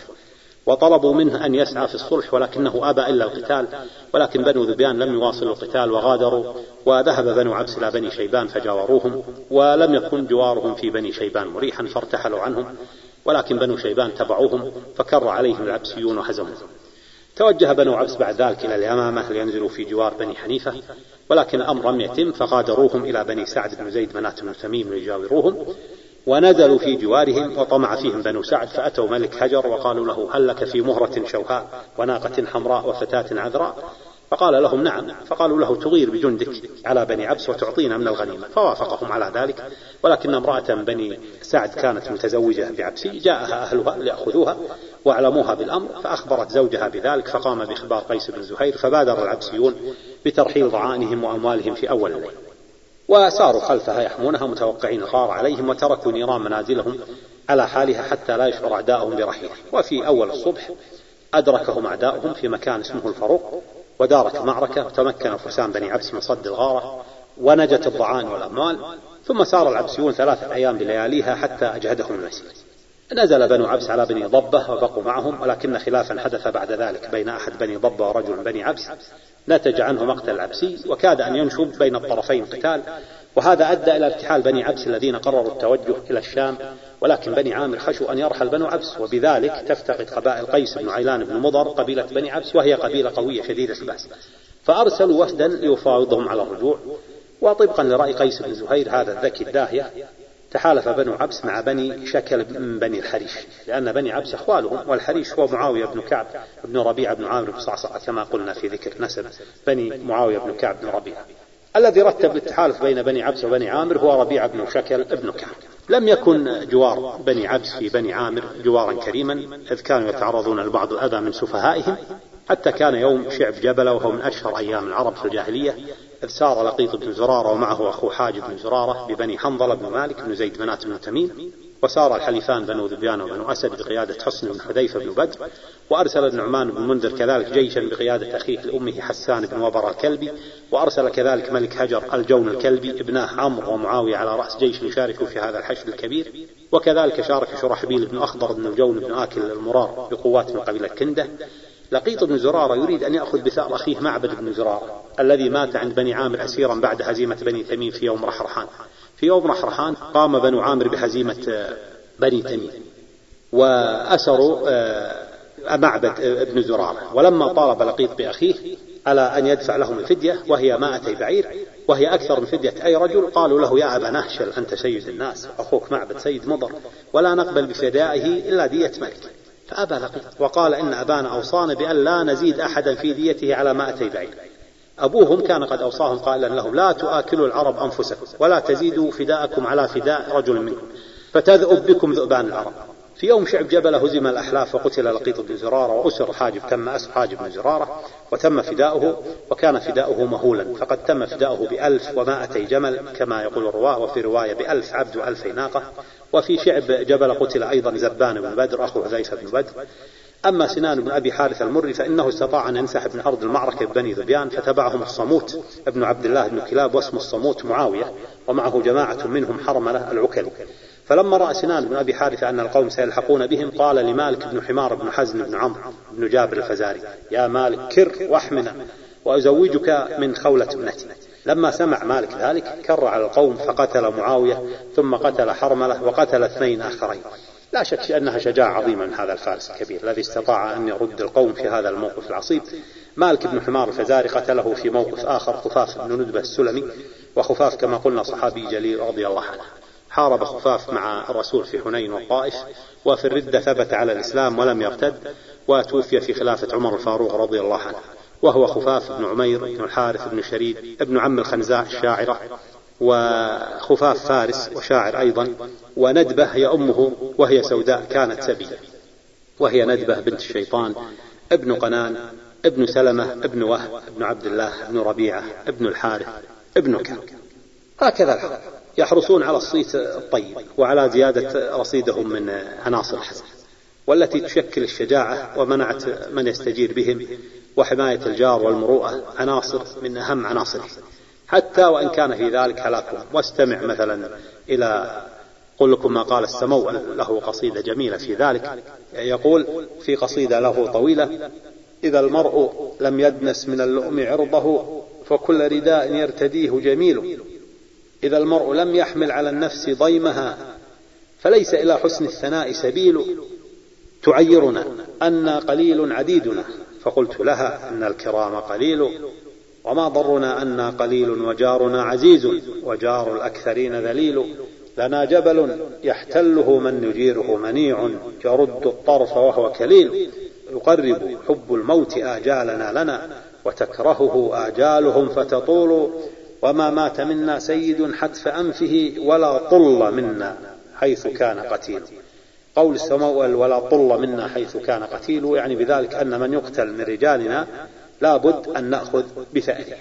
وطلبوا منه أن يسعى في الصلح ولكنه أبى إلا القتال ولكن بنو ذبيان لم يواصلوا القتال وغادروا وذهب بنو عبس إلى بني شيبان فجاوروهم ولم يكن جوارهم في بني شيبان مريحا فارتحلوا عنهم. ولكن بنو شيبان تبعوهم فكر عليهم العبسيون وهزموهم توجه بنو عبس بعد ذلك إلى اليمامة لينزلوا في جوار بني حنيفة ولكن الأمر لم يتم فغادروهم إلى بني سعد بن زيد منات بن تميم ليجاوروهم ونزلوا في جوارهم وطمع فيهم بنو سعد فأتوا ملك حجر وقالوا له هل لك في مهرة شوهاء وناقة حمراء وفتاة عذراء؟ فقال لهم نعم. فقالوا له تغير بجندك على بني عبس وتعطينا من الغنيمة. فوافقهم على ذلك. ولكن امرأة بني سعد كانت متزوجة بعبسي جاءها أهلها ليأخذوها وأعلموها بالأمر فأخبرت زوجها بذلك فقام بإخبار قيس بن زهير فبادر العبسيون بترحيل ضعانهم وأموالهم في أول الليل. وساروا خلفها يحمونها متوقعين الغار عليهم وتركوا نيران منازلهم على حالها حتى لا يشعر أعداؤهم برحيله. وفي أول الصبح أدركهم أعداؤهم في مكان اسمه الفروق ودارت المعركة وتمكن فرسان بني عبس من صد الغارة ونجت الضعان والأموال ثم سار العبسيون ثلاثة أيام بلياليها حتى أجهدهم المسير نزل بنو عبس على بني ضبة وبقوا معهم ولكن خلافا حدث بعد ذلك بين أحد بني ضبة ورجل بني عبس. نتج عنه مقتل العبسي وكاد أن ينشب بين الطرفين قتال وهذا أدى إلى ارتحال بني عبس الذين قرروا التوجه إلى الشام ولكن بني عامر خشوا أن يرحل بنو عبس وبذلك تفتقد قبائل قيس بن عيلان بن مضر قبيلة بني عبس وهي قبيلة قوية شديدة البأس. فأرسلوا وفدا ليفاوضهم على الرجوع وطبقا لرأي قيس بن زهير هذا الذكي الداهية تحالف بنو عبس مع بني شكل من بني الحريش لأن بني عبس أخوالهم والحريش هو معاوية بن كعب بن ربيعة بن عامر بن صعصعة كما قلنا في ذكر نسب بني معاوية بن كعب بن ربيعة. الذي رتب التحالف بين بني عبس وبني عامر هو ربيعة بن شكل بن كعب. لم يكن جوار بني عبس في بني عامر جوارا كريما إذ كانوا يتعرضون لبعض الأذى من سفهائهم حتى كان يوم شعب جبل وهو من أشهر أيام العرب في الجاهلية إذ سار لقيط بن زرارة ومعه أخو حاج بن زرارة ببني حنظلة بن مالك بن زيد منات بن تميم. وسار الحليفان بنو ذبيان وبنو أسد بقيادة حسن بن حذيفة بن بدر وأرسل النعمان بن منذر كذلك جيشا بقيادة أخيه لأمه حسان بن وبر الكلبي وأرسل كذلك ملك حجر الجون الكلبي ابناه عمرو ومعاوية على رأس جيش يشاركوا في هذا الحشد الكبير وكذلك شارك شرحبيل بن أخضر بن الجون بن آكل المرار بقوات من قبيلة كندة. لقيط بن زرارة يريد أن يأخذ بثأر أخيه معبد بن زرارة الذي مات عند بني عامر أسيرا بعد هزيمة بني تميم في يوم رحرحان. في يوم رحرحان قام بنو عامر بهزيمة آه، بني تميم وأسروا آه، معبد ابن زرارة. ولما طالب لقيط بأخيه على أن يدفع لهم الفدية؟ وهي مائتي بعير وهي أكثر من فدية أي رجل. قالوا له يا أبا نهشل أنت سيد الناس أخوك معبد سيد مضر ولا نقبل بفدائه إلا دية ملك فأبى لقيط وقال إن أبانا أوصانا بأن لا نزيد أحدا في ديته على مائتي بعير. أبوهم كان قد أوصاهم قائلا لهم لا تؤكلوا العرب أنفسكم ولا تزيدوا فداءكم على فداء رجل منكم فتذؤب بكم ذؤبان العرب. في يوم شعب جبل هزم الأحلاف وقتل لقيط بن زرارة وأسر حاجب تم أسر حاجب بن زرارة وتم فداؤه وكان فداؤه مهولا فقد تم فداؤه بألف ومائتي جمل كما يقول الرواة وفي رواية بألف عبد وألفي ناقة. وفي شعب جبل قتل أيضا زبان بن بدر أخو حذيفة بن بدر أما سنان بن أبي حارث المري فإنه استطاع أن ينسحب من أرض المعركة ببني ذبيان فتبعهم الصموت ابن عبد الله بن كلاب واسم الصموت معاوية ومعه جماعة منهم حرملة العكل. فلما رأى سنان بن أبي حارثة أن القوم سيلحقون بهم قال لمالك بن حمار بن حزن بن عمرو بن جابر الفزاري يا مالك كر واحمنا وأزوجك من خولة ابنتي. لما سمع مالك ذلك كر على القوم فقتل معاوية ثم قتل حرملة وقتل اثنين آخرين. لا شك أنها شجاعة عظيمة من هذا الفارس الكبير الذي استطاع أن يرد القوم في هذا الموقف العصيب. مالك بن حمار الفزاري قتله في موقف آخر خفاف بن ندبة السلمي وخفاف كما قلنا صحابي جليل رضي الله عنه. حارب خفاف مع الرسول في حنين والطائف وفي الردة ثبت على الإسلام ولم يرتد وتوفي في خلافة عمر الفاروق رضي الله عنه. وهو خفاف بن عمير بن الحارث بن شريد ابن عم الخنزاء الشاعرة. وخفاف فارس وشاعر أيضا وندبة هي أمه وهي سوداء كانت سبية وهي ندبة بنت الشيطان ابن قنان ابن سلمة ابن وهب ابن عبد الله ابن ربيعة ابن الحارث ابن كعب. هكذا الحال. يحرصون على الصيت الطيب وعلى زيادة رصيدهم من عناصر الحسن والتي تشكل الشجاعة ومنعت من يستجير بهم وحماية الجار والمروءة عناصر من أهم عناصره حتى وإن كان في ذلك هلاكهم واستمع مثلا إلى قل لكم ما قال السمو له قصيدة جميلة في ذلك. يقول في قصيدة له طويلة إذا المرء لم يدنس من اللؤم عرضه فكل رداء يرتديه جميل. إذا المرء لم يحمل على النفس ضيمها فليس إلى حسن الثناء سبيل. تعيرنا أن قليل عديدنا. فقلت لها إن الكرام قليل. وما ضرنا أنا قليل وجارنا عزيز وجار الأكثرين ذليل لنا جبل يحتله من يجيره منيع يرد الطرف وهو كليل يقرب حب الموت آجالنا لنا وتكرهه آجالهم فتطول وما مات منا سيد حتف أنفه ولا طل منا حيث كان قتيل قول السماء ولا طل منا حيث كان قتيل يعني بذلك أن من يقتل من رجالنا لابد أن نأخذ بثأره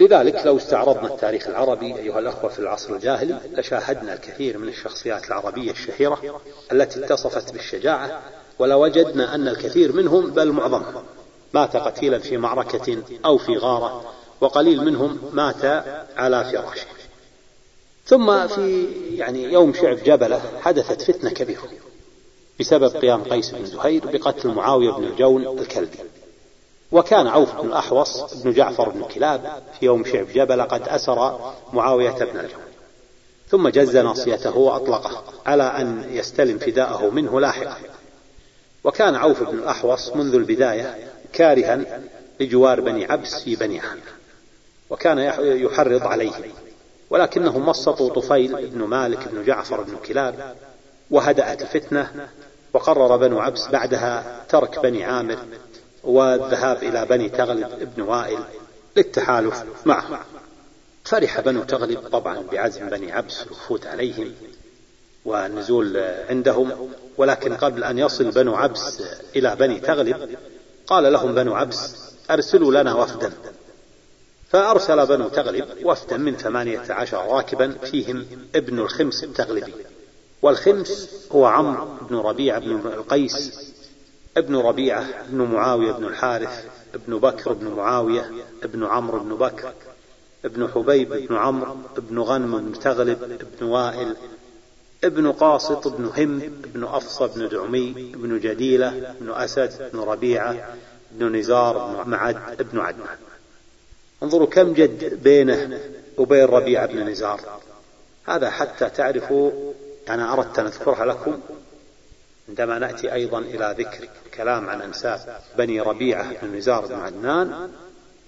لذلك لو استعرضنا التاريخ العربي أيها الأخوة في العصر الجاهلي لشاهدنا الكثير من الشخصيات العربية الشهيرة التي اتصفت بالشجاعة ولوجدنا أن الكثير منهم بل معظمهم مات قتيلا في معركة أو في غارة وقليل منهم مات على فراشه. ثم في يعني يوم شعب جبلة حدثت فتنة كبيرة بسبب قيام قيس بن زهير بقتل معاوية بن الجون الكلبي. وكان عوف بن الأحوص بن جعفر بن كلاب في يوم شعب جبل قد أسر معاوية بن الجون ثم جز ناصيته وأطلقه على أن يستلم فداءه منه لاحقا. وكان عوف بن الأحوص منذ البداية كارها لجوار بني عبس في بني عامر وكان يحرض عليهم ولكنهم مسطوا طفيل بن مالك بن جعفر بن كلاب وهدأت الفتنة وقرر بنو عبس بعدها ترك بني عامر والذهاب إلى بني تغلب بن وائل للتحالف معه. فرح بنو تغلب طبعا بعزم بني عبس الوفود عليهم والنزول عندهم ولكن قبل أن يصل بنو عبس إلى بني تغلب قال لهم بنو عبس أرسلوا لنا وفدا. فأرسل بنو تغلب وفدا من ثمانية عشر راكبا فيهم ابن الخمس التغلبي. والخمس هو عمرو بن ربيعة بن القيس ابن ربيعة بن معاوية بن الحارث ابن بكر بن معاوية ابن عمرو بن بكر ابن حبيب بن عمرو ابن غنم بن تغلب ابن وائل ابن قاسط بن هم ابن أفصى بن دعمي ابن جديلة ابن أسد بن ربيعة ابن نزار بن معد ابن عدنان. انظروا كم جد بينه وبين ربيعة بن نزار. هذا حتى تعرفوا أنا أردت أن أذكرها لكم عندما نأتي أيضا إلى ذكر كلام عن أنساب بني ربيعة بن نزار بن عدنان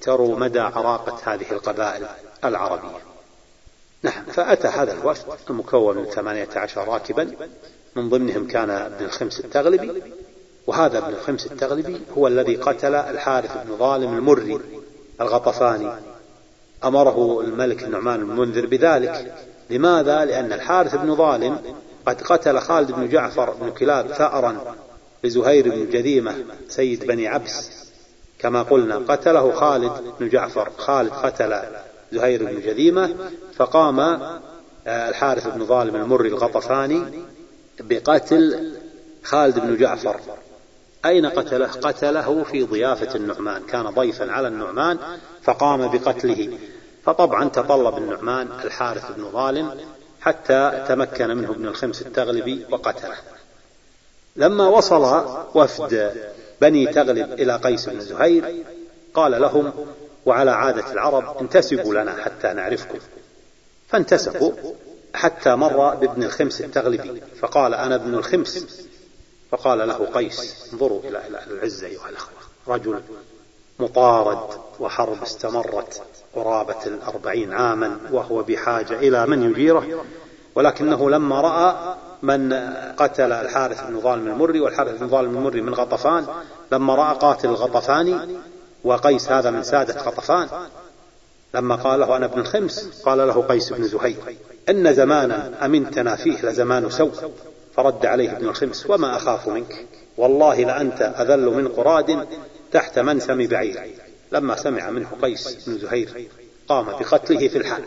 تروا مدى عراقة هذه القبائل العربية. نعم فأتى هذا الوفد المكون من ثمانية عشر راكبا من ضمنهم كان ابن الخمس التغلبي وهذا ابن الخمس التغلبي هو الذي قتل الحارث بن ظالم المري الغطفاني. أمره الملك النعمان المنذر بذلك. لماذا؟ لأن الحارث بن ظالم قد قتل خالد بن جعفر بن كلاب ثأرا لزهير بن جذيمة سيد بني عبس. كما قلنا قتله خالد بن جعفر. خالد قتل زهير بن جذيمة فقام آه، الحارث بن ظالم المري الغطفاني بقتل خالد بن جعفر. أين قتله؟ قتله في ضيافة النعمان. كان ضيفا على النعمان فقام بقتله. فطبعا تطلب النعمان الحارث بن ظالم حتى تمكن منه ابن الخمس التغلبي وقتله. لما وصل وفد بني تغلب إلى قيس بن زهير قال لهم وعلى عادة العرب انتسبوا لنا حتى نعرفكم. فانتسبوا حتى مر بابن الخمس التغلبي فقال أنا ابن الخمس. فقال له قيس انظروا إلى العزة أيها الأخوة رجل مطارد وحرب استمرت قرابة الأربعين عاما وهو بحاجة إلى من يجيره ولكنه لما رأى من قتل الحارث بن ظالم المري والحارث بن ظالم المري من غطفان لما رأى قاتل الغطفاني وقيس هذا من سادة غطفان لما قال له أنا ابن الخمس قال له قيس بن زهير إن زمانا أمنتنا فيه لزمان سوء فرد عليه ابن الخمس وما أخاف منك والله لأنت أذل من قراد تحت منسم بعير. لما سمع منه قيس بن زهير قام بقتله في الحال.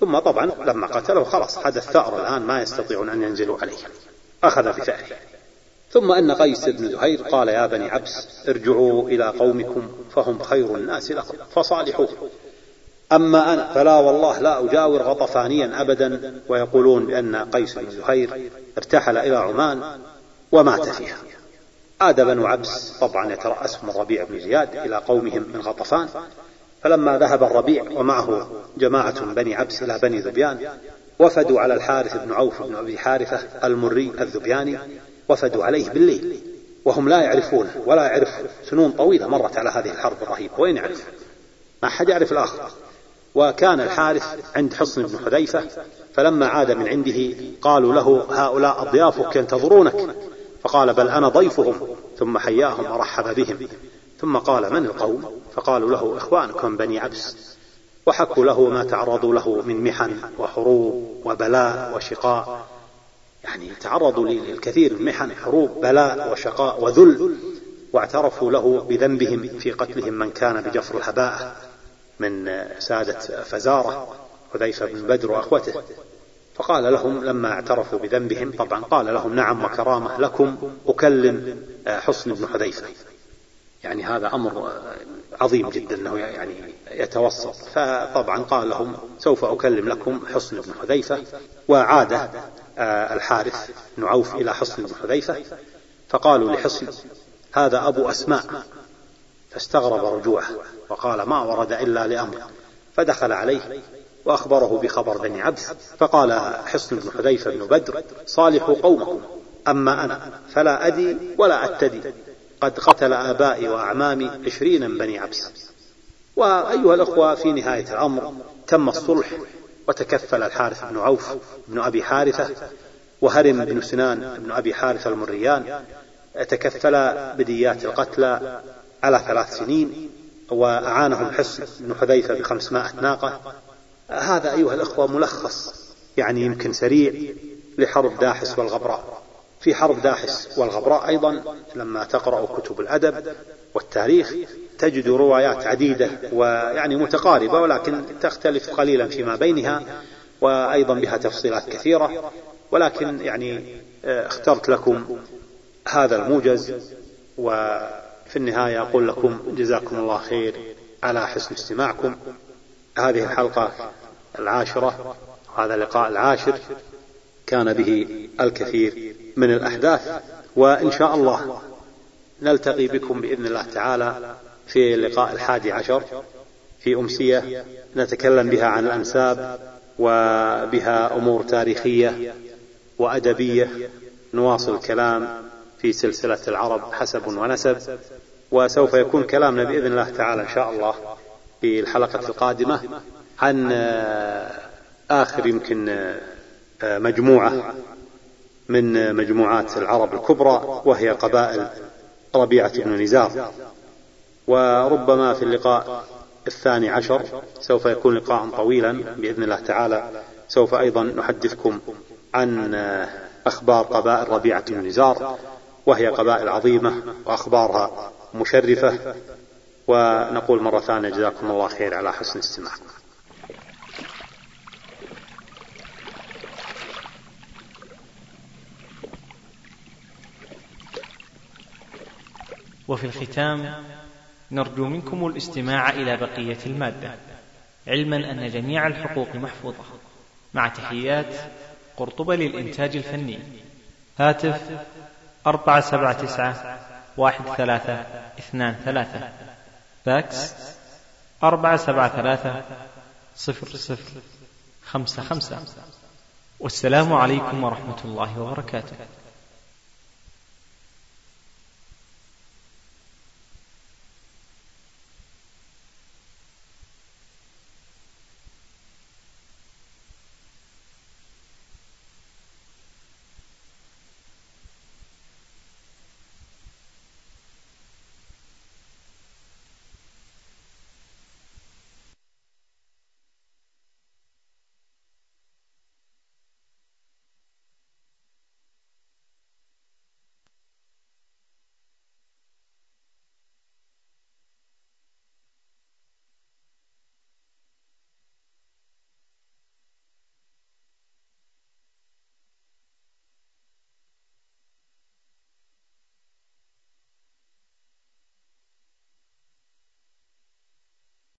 ثم طبعا لما قتله خلاص حدث ثأر الآن ما يستطيعون أن ينزلوا عليه. أخذ بثأره ثم أن قيس بن زهير قال يا بني عبس ارجعوا إلى قومكم فهم خير الناس لكم فصالحوه. أما أنا فلا والله لا أجاور غطفانيا أبدا. ويقولون بأن قيس بن زهير ارتحل إلى عمان ومات فيها. عاد بنو عبس طبعا يترأسهم الربيع بن زياد إلى قومهم من غطفان. فلما ذهب الربيع ومعه جماعة من بني عبس إلى بني ذبيان وفدوا على الحارث بن عوف بن أبي حارثة المري الذبياني وفدوا عليه بالليل. وهم لا يعرفونه ولا يعرف سنون طويلة مرت على هذه الحرب الرهيبة. وين يعرف؟ ما حد يعرف الآخر. وكان الحارث عند حصن بن حذيفة فلما عاد من عنده قالوا له هؤلاء أضيافك ينتظرونك. فقال بل أنا ضيفهم ثم حياهم ورحب بهم. ثم قال من القوم؟ فقالوا له إخوانك من بني عبس. وحكوا له ما تعرضوا له من محن وحروب وبلاء وشقاء. يعني تعرضوا للكثير من محن حروب بلاء وشقاء وذل. واعترفوا له بذنبهم في قتلهم من كان بجفر الهباء من سادة فزارة حذيفة بن بدر وأخوته. فقال لهم لما اعترفوا بذنبهم طبعا قال لهم نعم وكرامة لكم أكلم حصن بن حذيفة. يعني هذا أمر عظيم جدا أنه يعني يتوسط. فطبعا قال لهم سوف أكلم لكم حصن بن حذيفة. وعاد الحارث بن عوف إلى حصن بن حذيفة. فقالوا لحصن هذا أبو أسماء. فاستغرب رجوعه وقال ما ورد إلا لأمر. فدخل عليه وأخبره بخبر بني عبد فقال حصن بن حذيفة بن بدر صالحوا قومكم أما أنا فلا أدي ولا أتدي قد قتل آبائي وأعمامي عشرين بني عبس. وأيها الأخوة في نهاية الأمر تم الصلح وتكفل الحارث بن عوف بن أبي حارثة وهرم بن سنان بن أبي حارثة المريان تكفل بديات القتلى على ثلاث سنين وأعانهم حصن بن حذيفة بخمسمائة ناقة هذا أيها الأخوة ملخص يعني يمكن سريع لحرب داحس والغبراء. في حرب داحس والغبراء أيضا لما تقرأ كتب الأدب والتاريخ تجد روايات عديدة ويعني متقاربة ولكن تختلف قليلا فيما بينها وأيضا بها تفصيلات كثيرة. ولكن يعني اخترت لكم هذا الموجز وفي النهاية أقول لكم جزاكم الله خير على حسن استماعكم. هذه الحلقة العاشرة وهذا اللقاء العاشر كان به الكثير من الأحداث وإن شاء الله نلتقي بكم بإذن الله تعالى في اللقاء الحادي عشر في أمسية نتكلم بها عن الأنساب وبها أمور تاريخية وأدبية نواصل الكلام في سلسلة العرب حسب ونسب وسوف يكون كلامنا بإذن الله تعالى إن شاء الله في الحلقة القادمة عن آخر يمكن مجموعة من مجموعات العرب الكبرى وهي قبائل ربيعة بن نزار. وربما في اللقاء الثاني عشر سوف يكون لقاء طويلا بإذن الله تعالى سوف أيضا نحدثكم عن أخبار قبائل ربيعة بن نزار وهي قبائل عظيمة وأخبارها مشرفة. ونقول مرة ثانية جزاكم الله خير على حسن استماعكم وفي الختام نرجو منكم الاستماع إلى بقية المادة علما أن جميع الحقوق محفوظة. مع تحيات قرطبة للإنتاج الفني. هاتف أربعة سبعة تسعة واحد ثلاثة اثنان ثلاثة. فاكس أربعة سبعة ثلاثة صفر صفر خمسة خمسة والسلام عليكم ورحمة الله وبركاته